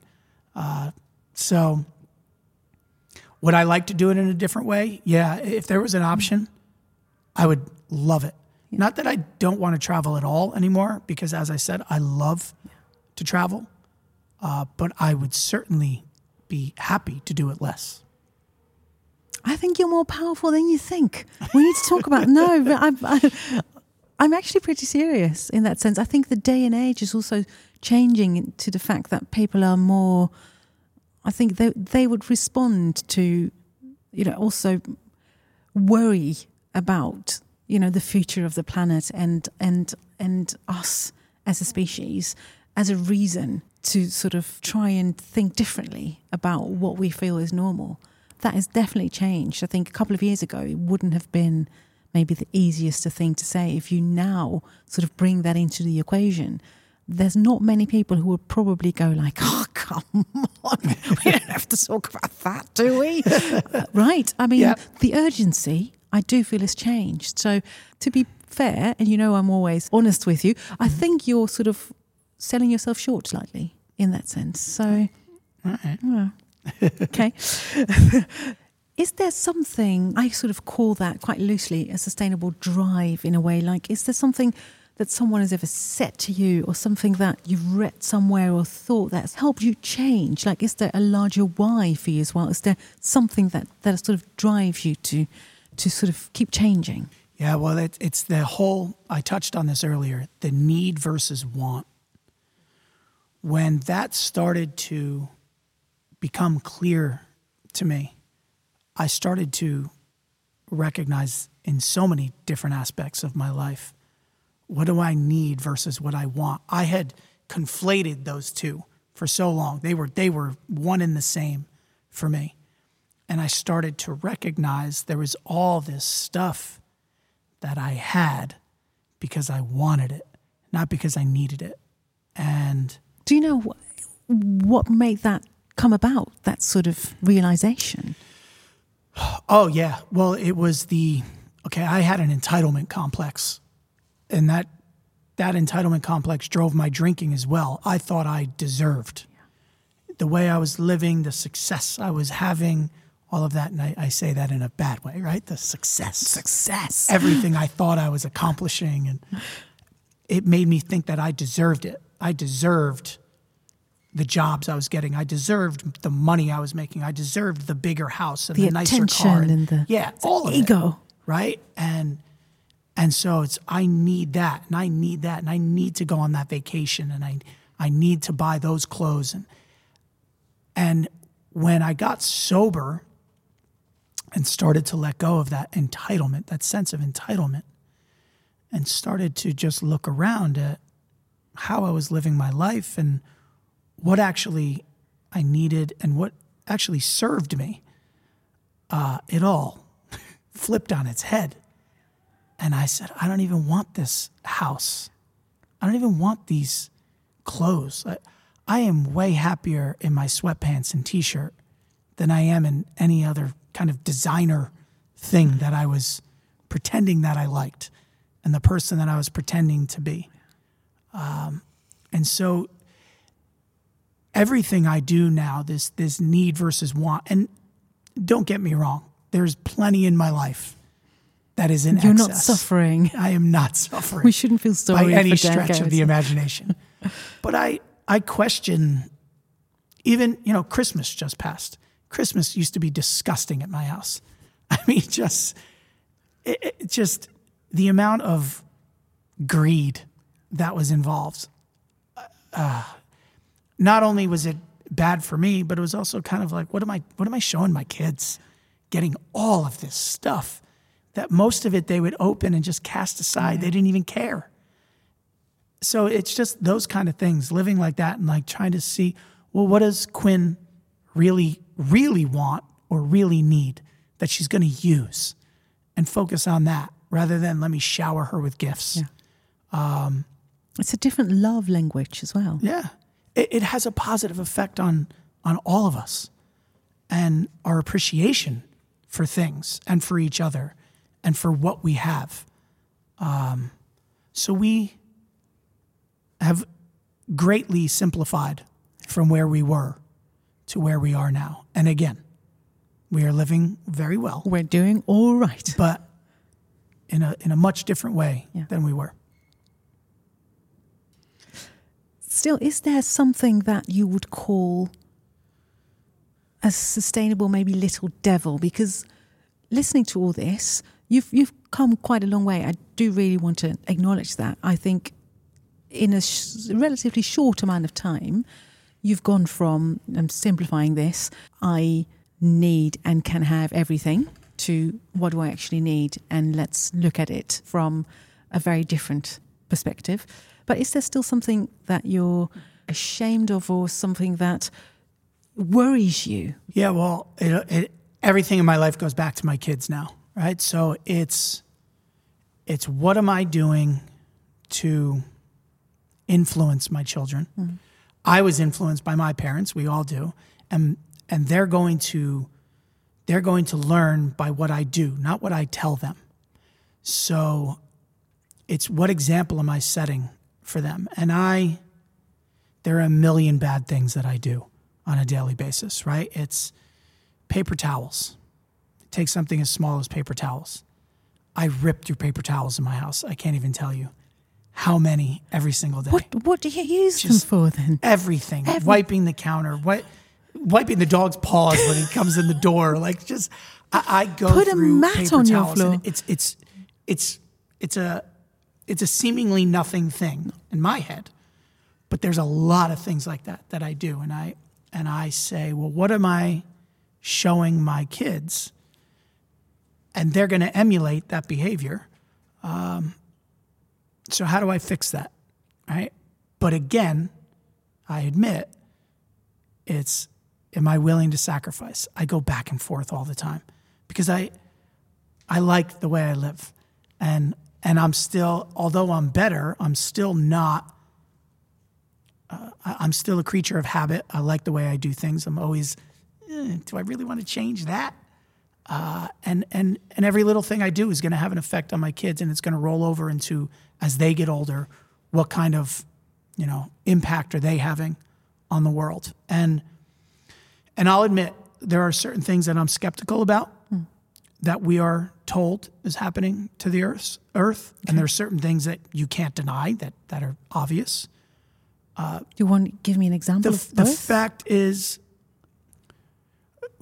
Uh, so, would I like to do it in a different way? Yeah, if there was an option, I would love it. Not that I don't want to travel at all anymore, because as I said, I love to travel, uh, but I would certainly be happy to do it less. I think you're more powerful than you think. We need to talk about no, but I'm, I, I'm actually pretty serious in that sense. I think the day and age is also changing to the fact that people are more. I think they they would respond to, you know, also worry about you know the future of the planet and and and us as a species as a reason to sort of try and think differently about what we feel is normal. That has definitely changed. I think a couple of years ago, it wouldn't have been maybe the easiest thing to say. If you now sort of bring that into the equation, there's not many people who would probably go like, <laughs> "Oh, come on, we don't have to talk about that, do we?" <laughs> Right? I mean, Yep. the urgency I do feel has changed. So, to be fair, and you know, I'm always honest with you. I mm-hmm. think you're sort of selling yourself short slightly in that sense. So, yeah. <laughs> okay. Is there something I sort of call that quite loosely a sustainable drive in a way? Like, is there something that someone has ever said to you, or something that you've read somewhere or thought that's helped you change? Like, is there a larger why for you as well? Is there something that that sort of drives you to to sort of keep changing? Yeah, well, it, it's the whole, I touched on this earlier, the need versus want. When that started to become clear to me, I started to recognize in so many different aspects of my life what do I need versus what I want. I had conflated those two for so long. They were they were one and the same for me. And I started to recognize there was all this stuff that I had because I wanted it, not because I needed it. And Do you know wh- what made that come about? That sort of realization. Oh yeah, well it was the okay, I had an entitlement complex. And that that entitlement complex drove my drinking as well. I thought I deserved the way I was living, the success I was having, all of that. And I, I say that in a bad way, right? The success. Success. <laughs> everything I thought I was accomplishing. And it made me think that I deserved it. I deserved the jobs I was getting. I deserved the money I was making. I deserved the bigger house and the, The nicer attention car. and the- yeah, all of it, ego. right? And and so it's I need that and I need that and I need to go on that vacation and I I need to buy those clothes and and when I got sober and started to let go of that entitlement, that sense of entitlement, and started to just look around at how I was living my life and what actually I needed and what actually served me, uh, it all <laughs> flipped on its head. And I said, I don't even want this house. I don't even want these clothes. I, I am way happier in my sweatpants and t shirt than I am in any other kind of designer thing that I was pretending that I liked and the person that I was pretending to be. Um, and so everything I do now, this this need versus want, and don't get me wrong, there's plenty in my life that is in You're not excess. suffering. I am not suffering We shouldn't feel sorry by any stretch of the imagination. <laughs> but I I question even you know Christmas just passed. Christmas used to be disgusting at my house. <laughs> I mean, just it, it just the amount of greed that was involved. Uh, not only was it bad for me, but it was also kind of like, what am I? What am I showing my kids? Getting all of this stuff that most of it they would open and just cast aside. They didn't even care. So it's just those kind of things, living like that and like trying to see, well, what does Quinn really, really want or really need that she's going to use and focus on that rather than let me shower her with gifts. Yeah. Um, it's a different love language as well. Yeah. It, it has a positive effect on, on all of us and our appreciation for things and for each other and for what we have. Um, so we have greatly simplified from where we were to where we are now. And again, we are living very well, We're doing all right. but in a, in a much different way Yeah. than we were. Still, is there something that you would call a sustainable, maybe little devil? Because listening to all this, you've you've come quite a long way. I do really want to acknowledge that. I think in a sh- relatively short amount of time, you've gone from I'm simplifying this. I need and can have everything to what do I actually need, and let's look at it from a very different perspective. But is there still something that you're ashamed of or something that worries you? Yeah, well, it, it, everything in my life goes back to my kids now, right? So it's it's what am I doing to influence my children? Mm-hmm. I was influenced by my parents, we all do, and and they're going to they're going to learn by what I do, not what I tell them. So it's what example am I setting for them? And I there are a million bad things that I do on a daily basis, right? It's paper towels. Take something as small as paper towels. I rip through paper towels in my house. I can't even tell you how many every single day. What What do you use Just them for then? Everything. Every- wiping the counter. What wiping the dog's paws when he comes in the door. Like just I, I go Put through a mat paper on your floor. it's it's it's it's a it's a seemingly nothing thing in my head. But there's a lot of things like that that I do and I and I say, well, what am I showing my kids? And they're going to emulate that behavior. Um, so, how do I fix that? Right. But again, I admit it's, am I willing to sacrifice? I go back and forth all the time because I, I like the way I live. And, and I'm still, although I'm better, I'm still not uh, I'm still a creature of habit. I like the way I do things. I'm always, eh, do I really want to change that? Uh, and and and every little thing I do is going to have an effect on my kids, and it's going to roll over into as they get older, what kind of, you know, impact are they having on the world? And and I'll admit there are certain things that I'm skeptical about mm. that we are told is happening to the earth, earth, okay. and there are certain things that you can't deny that that are obvious. Uh, Do you want to give me an example? The, the fact is,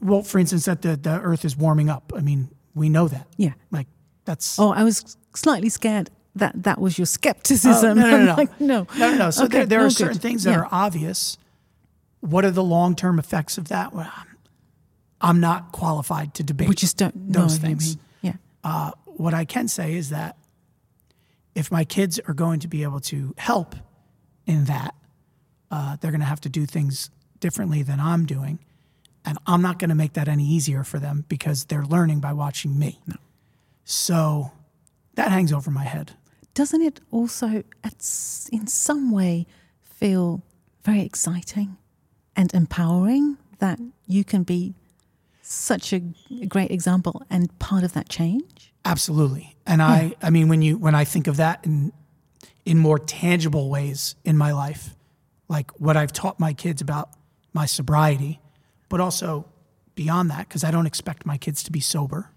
well, for instance, that the, the Earth is warming up. I mean, we know that. Yeah. Like that's. Oh, I was slightly scared that that was your skepticism. Oh, no, no, no. like, no. no, no, no. So okay. there, there are certain good. things that yeah. are obvious. What are the long term effects of that? Well, I'm not qualified to debate. We just don't those know things. Yeah. Uh, what I can say is that if my kids are going to be able to help in that, uh, they're going to have to do things differently than I'm doing. And I'm not going to make that any easier for them because they're learning by watching me. No. So that hangs over my head. Doesn't it also, in some way, feel very exciting and empowering that you can be such a great example and part of that change? Absolutely. And yeah. I, I mean, when you when I think of that in in more tangible ways in my life, like what I've taught my kids about my sobriety, but also beyond that, because I don't expect my kids to be sober,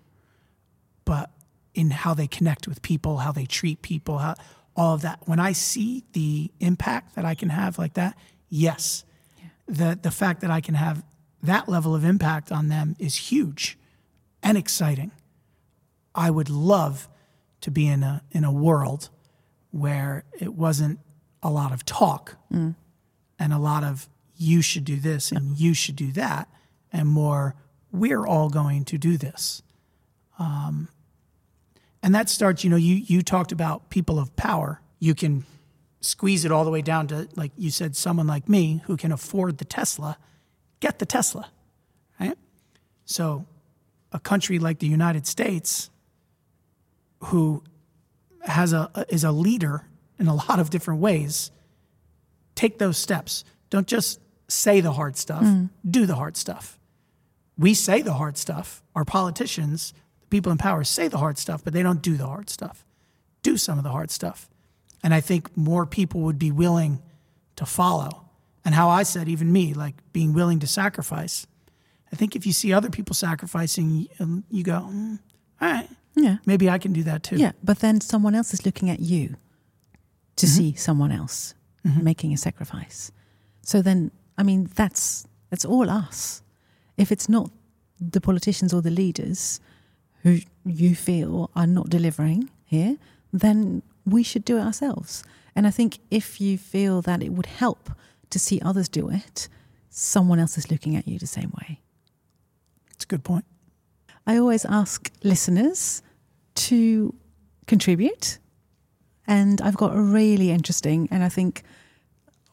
but in how they connect with people, how they treat people, how, all of that. When I see the impact that I can have like that, yes, yeah. the the fact that I can have that level of impact on them is huge and exciting. I would love to be in a in a world where it wasn't a lot of talk, mm and a lot of you should do this and you should do that, and more we're all going to do this. Um, and that starts, you know, you you talked about people of power. You can squeeze it all the way down to, like you said, someone like me who can afford the Tesla, get the Tesla, right? So, a country like the United States, who has a is a leader in a lot of different ways, take those steps. Don't just say the hard stuff, mm. do the hard stuff. We say the hard stuff. Our politicians, the people in power, say the hard stuff, but they don't do the hard stuff. Do some of the hard stuff. And I think more people would be willing to follow. And how I said, even me, like being willing to sacrifice. I think if you see other people sacrificing, you go, mm, all right, yeah, maybe I can do that too. Yeah, but then someone else is looking at you to mm-hmm. see someone else mm-hmm. making a sacrifice. So then, I mean, that's that's all us. If it's not the politicians or the leaders who you feel are not delivering here, then we should do it ourselves. And I think if you feel that it would help to see others do it, someone else is looking at you the same way. It's a good point. I always ask listeners to contribute and I've got a really interesting and I think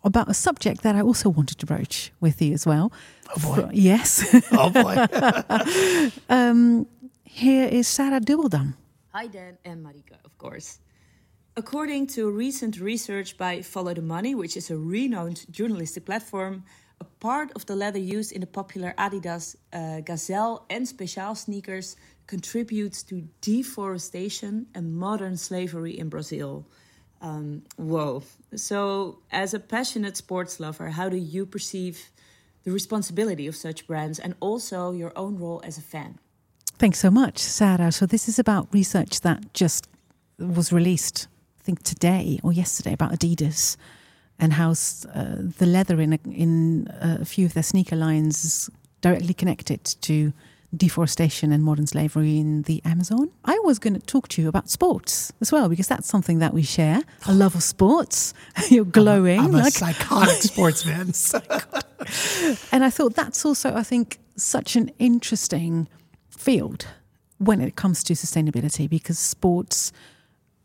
about a subject that I also wanted to broach with you as well. Oh boy. Fr- yes. <laughs> Oh boy. <laughs> um, here is Sarah Dubbeldam. Hi, Dan and Marieke, of course. According to recent research by Follow the Money, which is a renowned journalistic platform, a part of the leather used in the popular Adidas uh, Gazelle and Special sneakers contributes to deforestation and modern slavery in Brazil. Um, whoa. So, as a passionate sports lover, how do you perceive the responsibility of such brands and also your own role as a fan? Thanks so much, Sarah. So, this is about research that just was released, think today or yesterday, about Adidas and how uh, the leather in a, in a few of their sneaker lines is directly connected to deforestation and modern slavery in the Amazon. I was going to talk to you about sports as well because that's something that we share <laughs> a love of sports. You're glowing. I'm, I'm a like, psychotic <laughs> sports fan. <laughs> and I thought that's also, I think, such an interesting field when it comes to sustainability because sports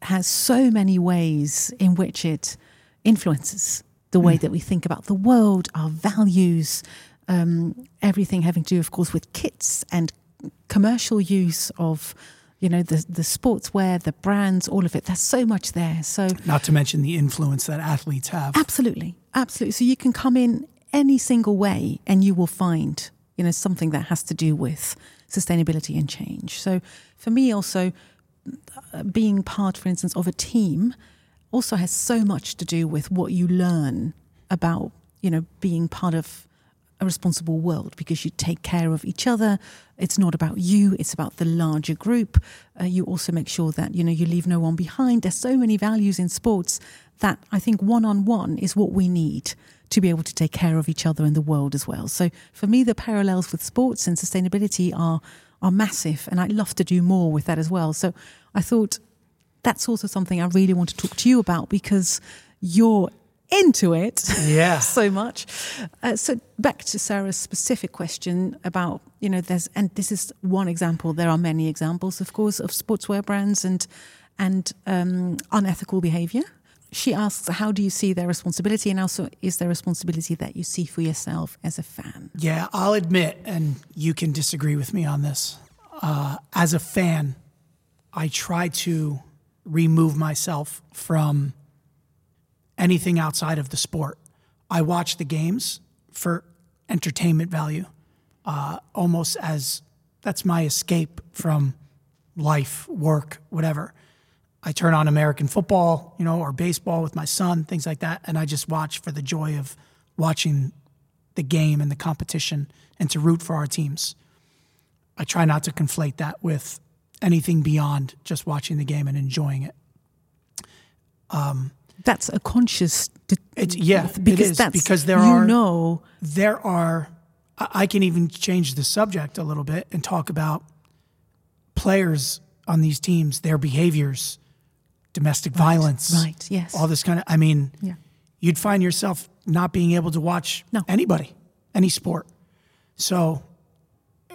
has so many ways in which it influences the way mm. that we think about the world, our values, um, everything having to do, of course, with kits and commercial use of you know the the sportswear, the brands, all of it. There's so much there. So not to mention the influence that athletes have. Absolutely, absolutely. So you can come in any single way, and you will find you know something that has to do with sustainability and change. So for me, also being part, for instance, of a team, also has so much to do with what you learn about you know being part of a responsible world because you take care of each other. It's not about you; it's about the larger group. Uh, you also make sure that you know you leave no one behind. There's so many values in sports that I think one on one is what we need to be able to take care of each other in the world as well. So for me, the parallels with sports and sustainability are are massive, and I'd love to do more with that as well. So I thought that's also something I really want to talk to you about because you're into it yeah. <laughs> so much. Uh, so back to sarah's specific question about you know there's and this is one example. There are many examples of course of sportswear brands and and um, unethical behavior she asks how do you see their responsibility and also is there responsibility that you see for yourself as a fan yeah i'll admit and you can disagree with me on this uh, as a fan i try to remove myself from anything outside of the sport. I watch the games for entertainment value, uh, almost as that's my escape from life, work, whatever. I turn on American football, you know, or baseball with my son, things like that, and I just watch for the joy of watching the game and the competition and to root for our teams. I try not to conflate that with anything beyond just watching the game and enjoying it. Um, that's a conscious. De- it's yeah, because that's because there you are know there are. I can even change the subject a little bit and talk about players on these teams, their behaviors, domestic right, violence, right? Yes, all this kind of. I mean, yeah. you'd find yourself not being able to watch no. anybody, any sport. So,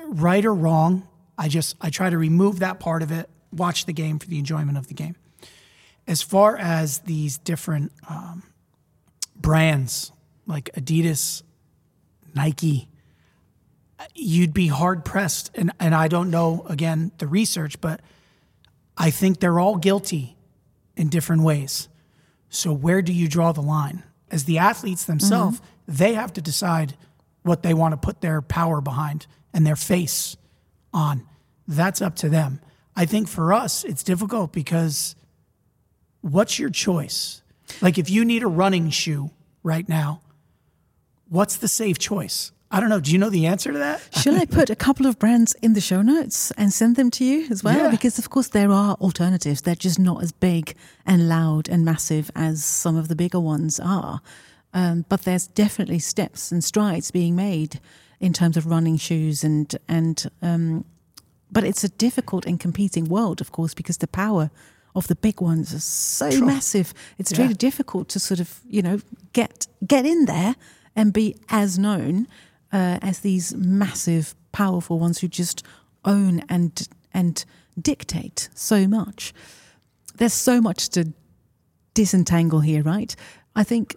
right or wrong, I just I try to remove that part of it. Watch the game for the enjoyment of the game as far as these different um, brands like Adidas, Nike, you'd be hard pressed. And, and I don't know, again, the research, but I think they're all guilty in different ways. So where do you draw the line? As the athletes themselves, mm-hmm. they have to decide what they want to put their power behind and their face on. That's up to them. I think for us, it's difficult because what's your choice? Like if you need a running shoe right now, what's the safe choice? I don't know. Do you know the answer to that? Should I put a couple of brands in the show notes and send them to you as well? Yeah. Because, of course, there are alternatives. They're just not as big and loud and massive as some of the bigger ones are. Um, but there's definitely steps and strides being made in terms of running shoes and and um, but it's a difficult and competing world, of course, because the power of the big ones is so True. massive. It's yeah. really difficult to sort of you know get get in there and be as known uh, as these massive, powerful ones who just own and and dictate so much. There's so much to disentangle here, right? I think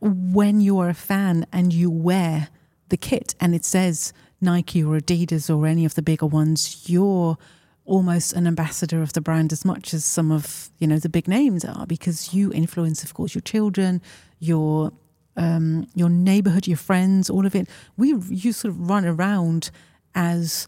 when you are a fan and you wear the kit and it says Nike or Adidas or any of the bigger ones, you're almost an ambassador of the brand as much as some of you know the big names are because you influence of course your children your um, your neighborhood your friends all of it. We you sort of run around as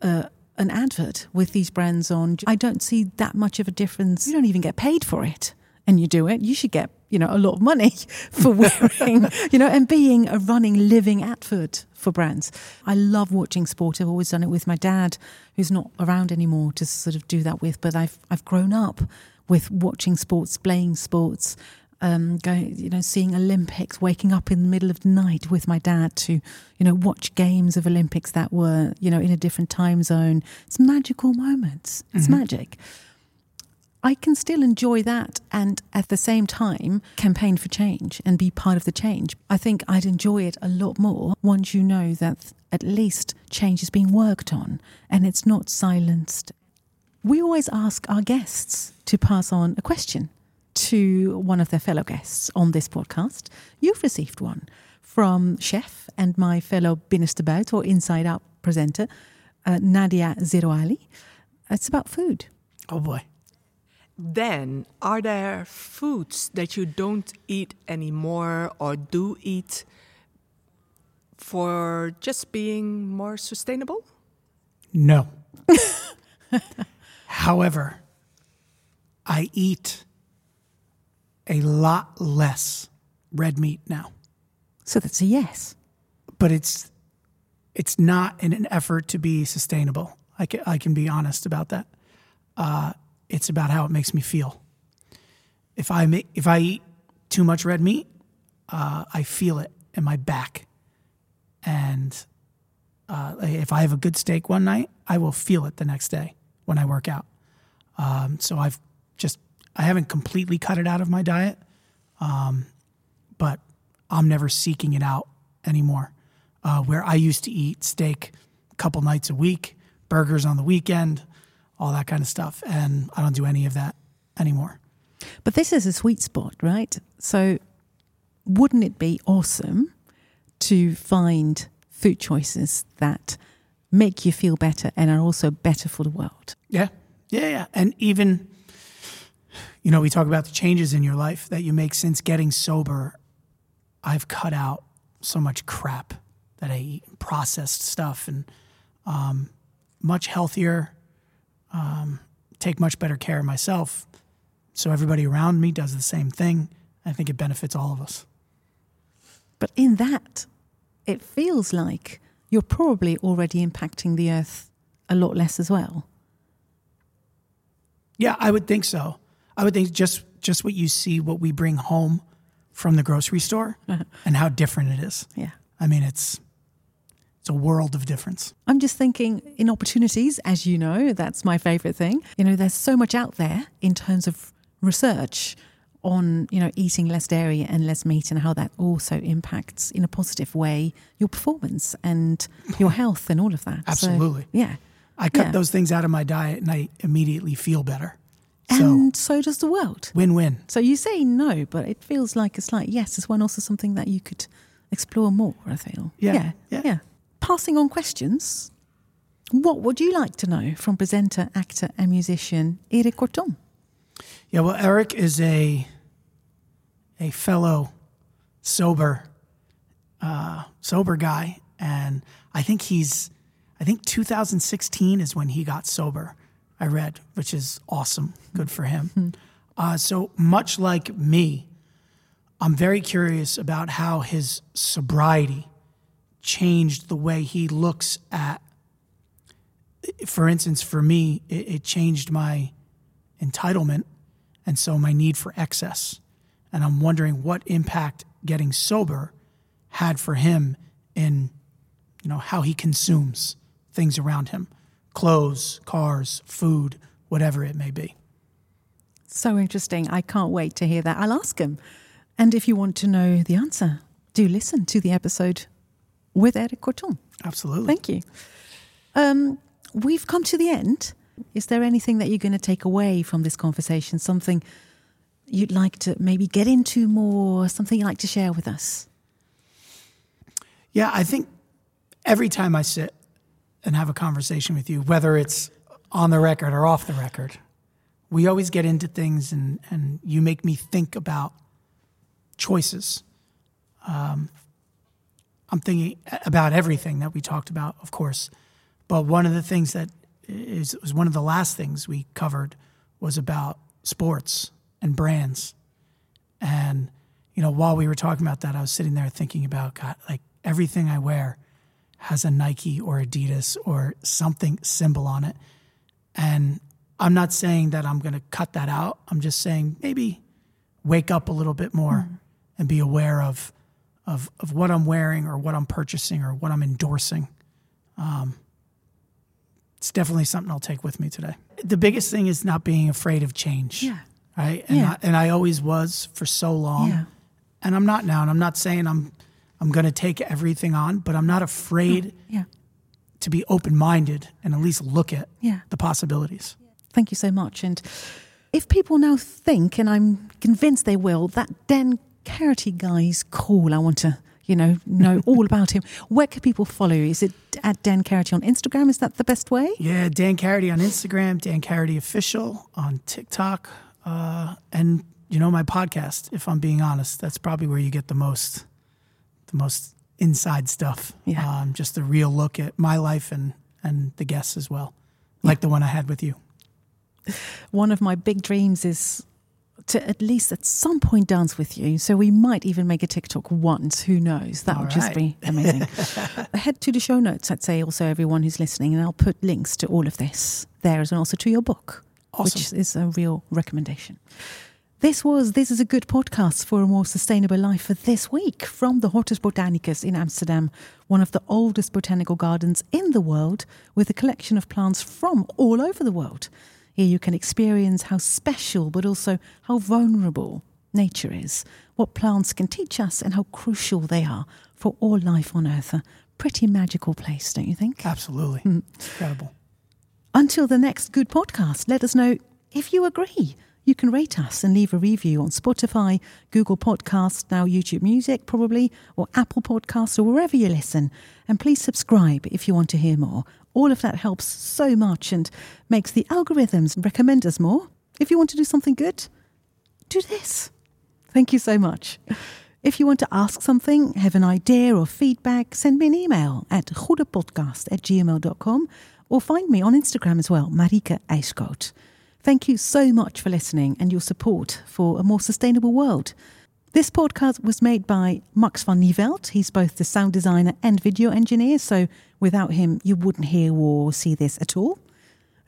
uh, an advert with these brands on. I don't see that much of a difference. You don't even get paid for it and you do it. You should get you know a lot of money <laughs> for wearing <laughs> you know and being a running living advert for brands. I love watching sport. I've always done it with my dad who's not around anymore to sort of do that with. But i've i've grown up with watching sports playing sports um, going, you know, seeing Olympics, waking up in the middle of the night with my dad to, you know, watch games of Olympics that were, you know, in a different time zone. It's magical moments. It's mm-hmm. magic. I can still enjoy that and at the same time campaign for change and be part of the change. I think I'd enjoy it a lot more once you know that at least change is being worked on and it's not silenced. We always ask our guests to pass on a question to one of their fellow guests on this podcast. You've received one from Chef and my fellow Binnenstebuiten or Inside Out presenter, uh, Nadia Zerouali. It's about food. Oh boy. Then, are there foods that you don't eat anymore or do eat for just being more sustainable? No. <laughs> However, I eat a lot less red meat now. So that's a yes. But it's it's not in an effort to be sustainable. I can, I can be honest about that. Uh, it's about how it makes me feel. If I make, if I eat too much red meat, uh, I feel it in my back, and uh, if I have a good steak one night, I will feel it the next day when I work out. Um, so I've just I haven't completely cut it out of my diet, um, but I'm never seeking it out anymore. Uh, where I used to eat steak a couple nights a week, burgers on the weekend, all that kind of stuff, and I don't do any of that anymore. But this is a sweet spot, right? So, wouldn't it be awesome to find food choices that make you feel better and are also better for the world? Yeah, yeah, yeah. And even you know, we talk about the changes in your life that you make since getting sober. I've cut out so much crap that I eat, processed stuff, and um, much healthier. Um, take much better care of myself, so everybody around me does the same thing. I think it benefits all of us. But in that, it feels like you're probably already impacting the earth a lot less as well. Yeah, I would think so. I would think just just what you see, what we bring home from the grocery store, <laughs> and how different it is. Yeah, I mean it's it's a world of difference. I'm just thinking in opportunities, as you know, that's my favorite thing. You know, there's so much out there in terms of research on you know eating less dairy and less meat and how that also impacts in a positive way your performance and your <laughs> health and all of that. Absolutely. So, yeah. I cut yeah. those things out of my diet and I immediately feel better. And so, so does the world. Win win. So you say no, but it feels like it's like yes, as one also something that you could explore more, I feel. Yeah. Yeah. Yeah. yeah. Passing on questions, what would you like to know from presenter, actor, and musician Erik Corton? Yeah, well, Eric is a a fellow sober uh, sober guy, and I think he's I think 2016 is when he got sober. I read, which is awesome. Good for him. Uh, so much like me, I'm very curious about how his sobriety changed the way he looks at. For instance, for me, it, it changed my entitlement and so my need for excess. And I'm wondering what impact getting sober had for him in, you know, how he consumes things around him clothes, cars, food, whatever it may be. So interesting. I can't wait to hear that. I'll ask him. And if you want to know the answer, do listen to the episode with Erik Corton. Absolutely. Thank you. Um, we've come to the end. Is there anything that you're going to take away from this conversation? Something you'd like to maybe get into more, something you'd like to share with us? Yeah, I think every time I sit and have a conversation with you, whether it's on the record or off the record, we always get into things and, and you make me think about choices. Um, I'm thinking about everything that we talked about, of course. But one of the things that is was one of the last things we covered was about sports and brands. And, you know, while we were talking about that, I was sitting there thinking about God, like everything I wear has a Nike or Adidas or something symbol on it. And I'm not saying that I'm going to cut that out. I'm just saying maybe wake up a little bit more mm. and be aware of, of, of what I'm wearing or what I'm purchasing or what I'm endorsing. Um, it's definitely something I'll take with me today. The biggest thing is not being afraid of change. Yeah. Right. And, yeah. I, and I always was for so long. Yeah. And I'm not now. And I'm not saying I'm I'm going to take everything on, but I'm not afraid yeah. to be open minded and at least look at yeah. the possibilities. Thank you so much. And if people now think, and I'm convinced they will, that Dan Karaty guy's cool, I want to, you know, know <laughs> all about him. Where can people follow you? Is it at Dan Karaty on Instagram? Is that the best way? Yeah, Dan Karaty on Instagram, Dan Karaty Official on TikTok, uh, and you know my podcast. If I'm being honest, that's probably where you get the most the most inside stuff. Yeah. Um, just a real look at my life and, and the guests as well, like the one I had with you. One of my big dreams is to at least at some point dance with you. So we might even make a TikTok once. Who knows? That All would right. just be amazing. <laughs> Head to the show notes, I'd say, also, everyone who's listening, and I'll put links to all of this there as well, also to your book, Awesome. which is a real recommendation. This was This is a Good podcast for a more sustainable life for this week from the Hortus Botanicus in Amsterdam, one of the oldest botanical gardens in the world, with a collection of plants from all over the world. Here you can experience how special but also how vulnerable nature is, what plants can teach us, and how crucial they are for all life on Earth. A pretty magical place, don't you think? Absolutely. Hmm. Incredible. Until the next good podcast, let us know if you agree. You can rate us and leave a review on Spotify, Google Podcasts, now YouTube Music probably, or Apple Podcasts, or wherever you listen. And please subscribe if you want to hear more. All of that helps so much and makes the algorithms recommend us more. If you want to do something good, do this. Thank you so much. If you want to ask something, have an idea or feedback, send me an email at goedepodcast at gmail.com or find me on Instagram as well, Marieke Eyskoot. Thank you so much for listening and your support for a more sustainable world. This podcast was made by Max van Nieveld. He's both the sound designer and video engineer, so without him, you wouldn't hear or see this at all.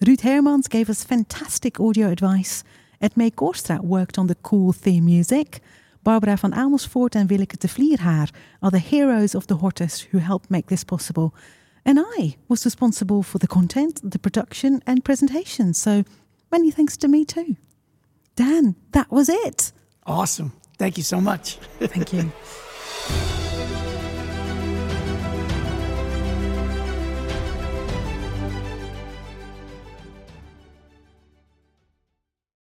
Ruud Hermans gave us fantastic audio advice. Edme Korstra worked on the cool theme music. Barbara van Amersfoort and Willeke de Vlierhaar are the heroes of the Hortus who helped make this possible. And I was responsible for the content, the production, and presentation. So many thanks to me too. Dan, that was it. Awesome. Thank you so much. Thank you. <laughs>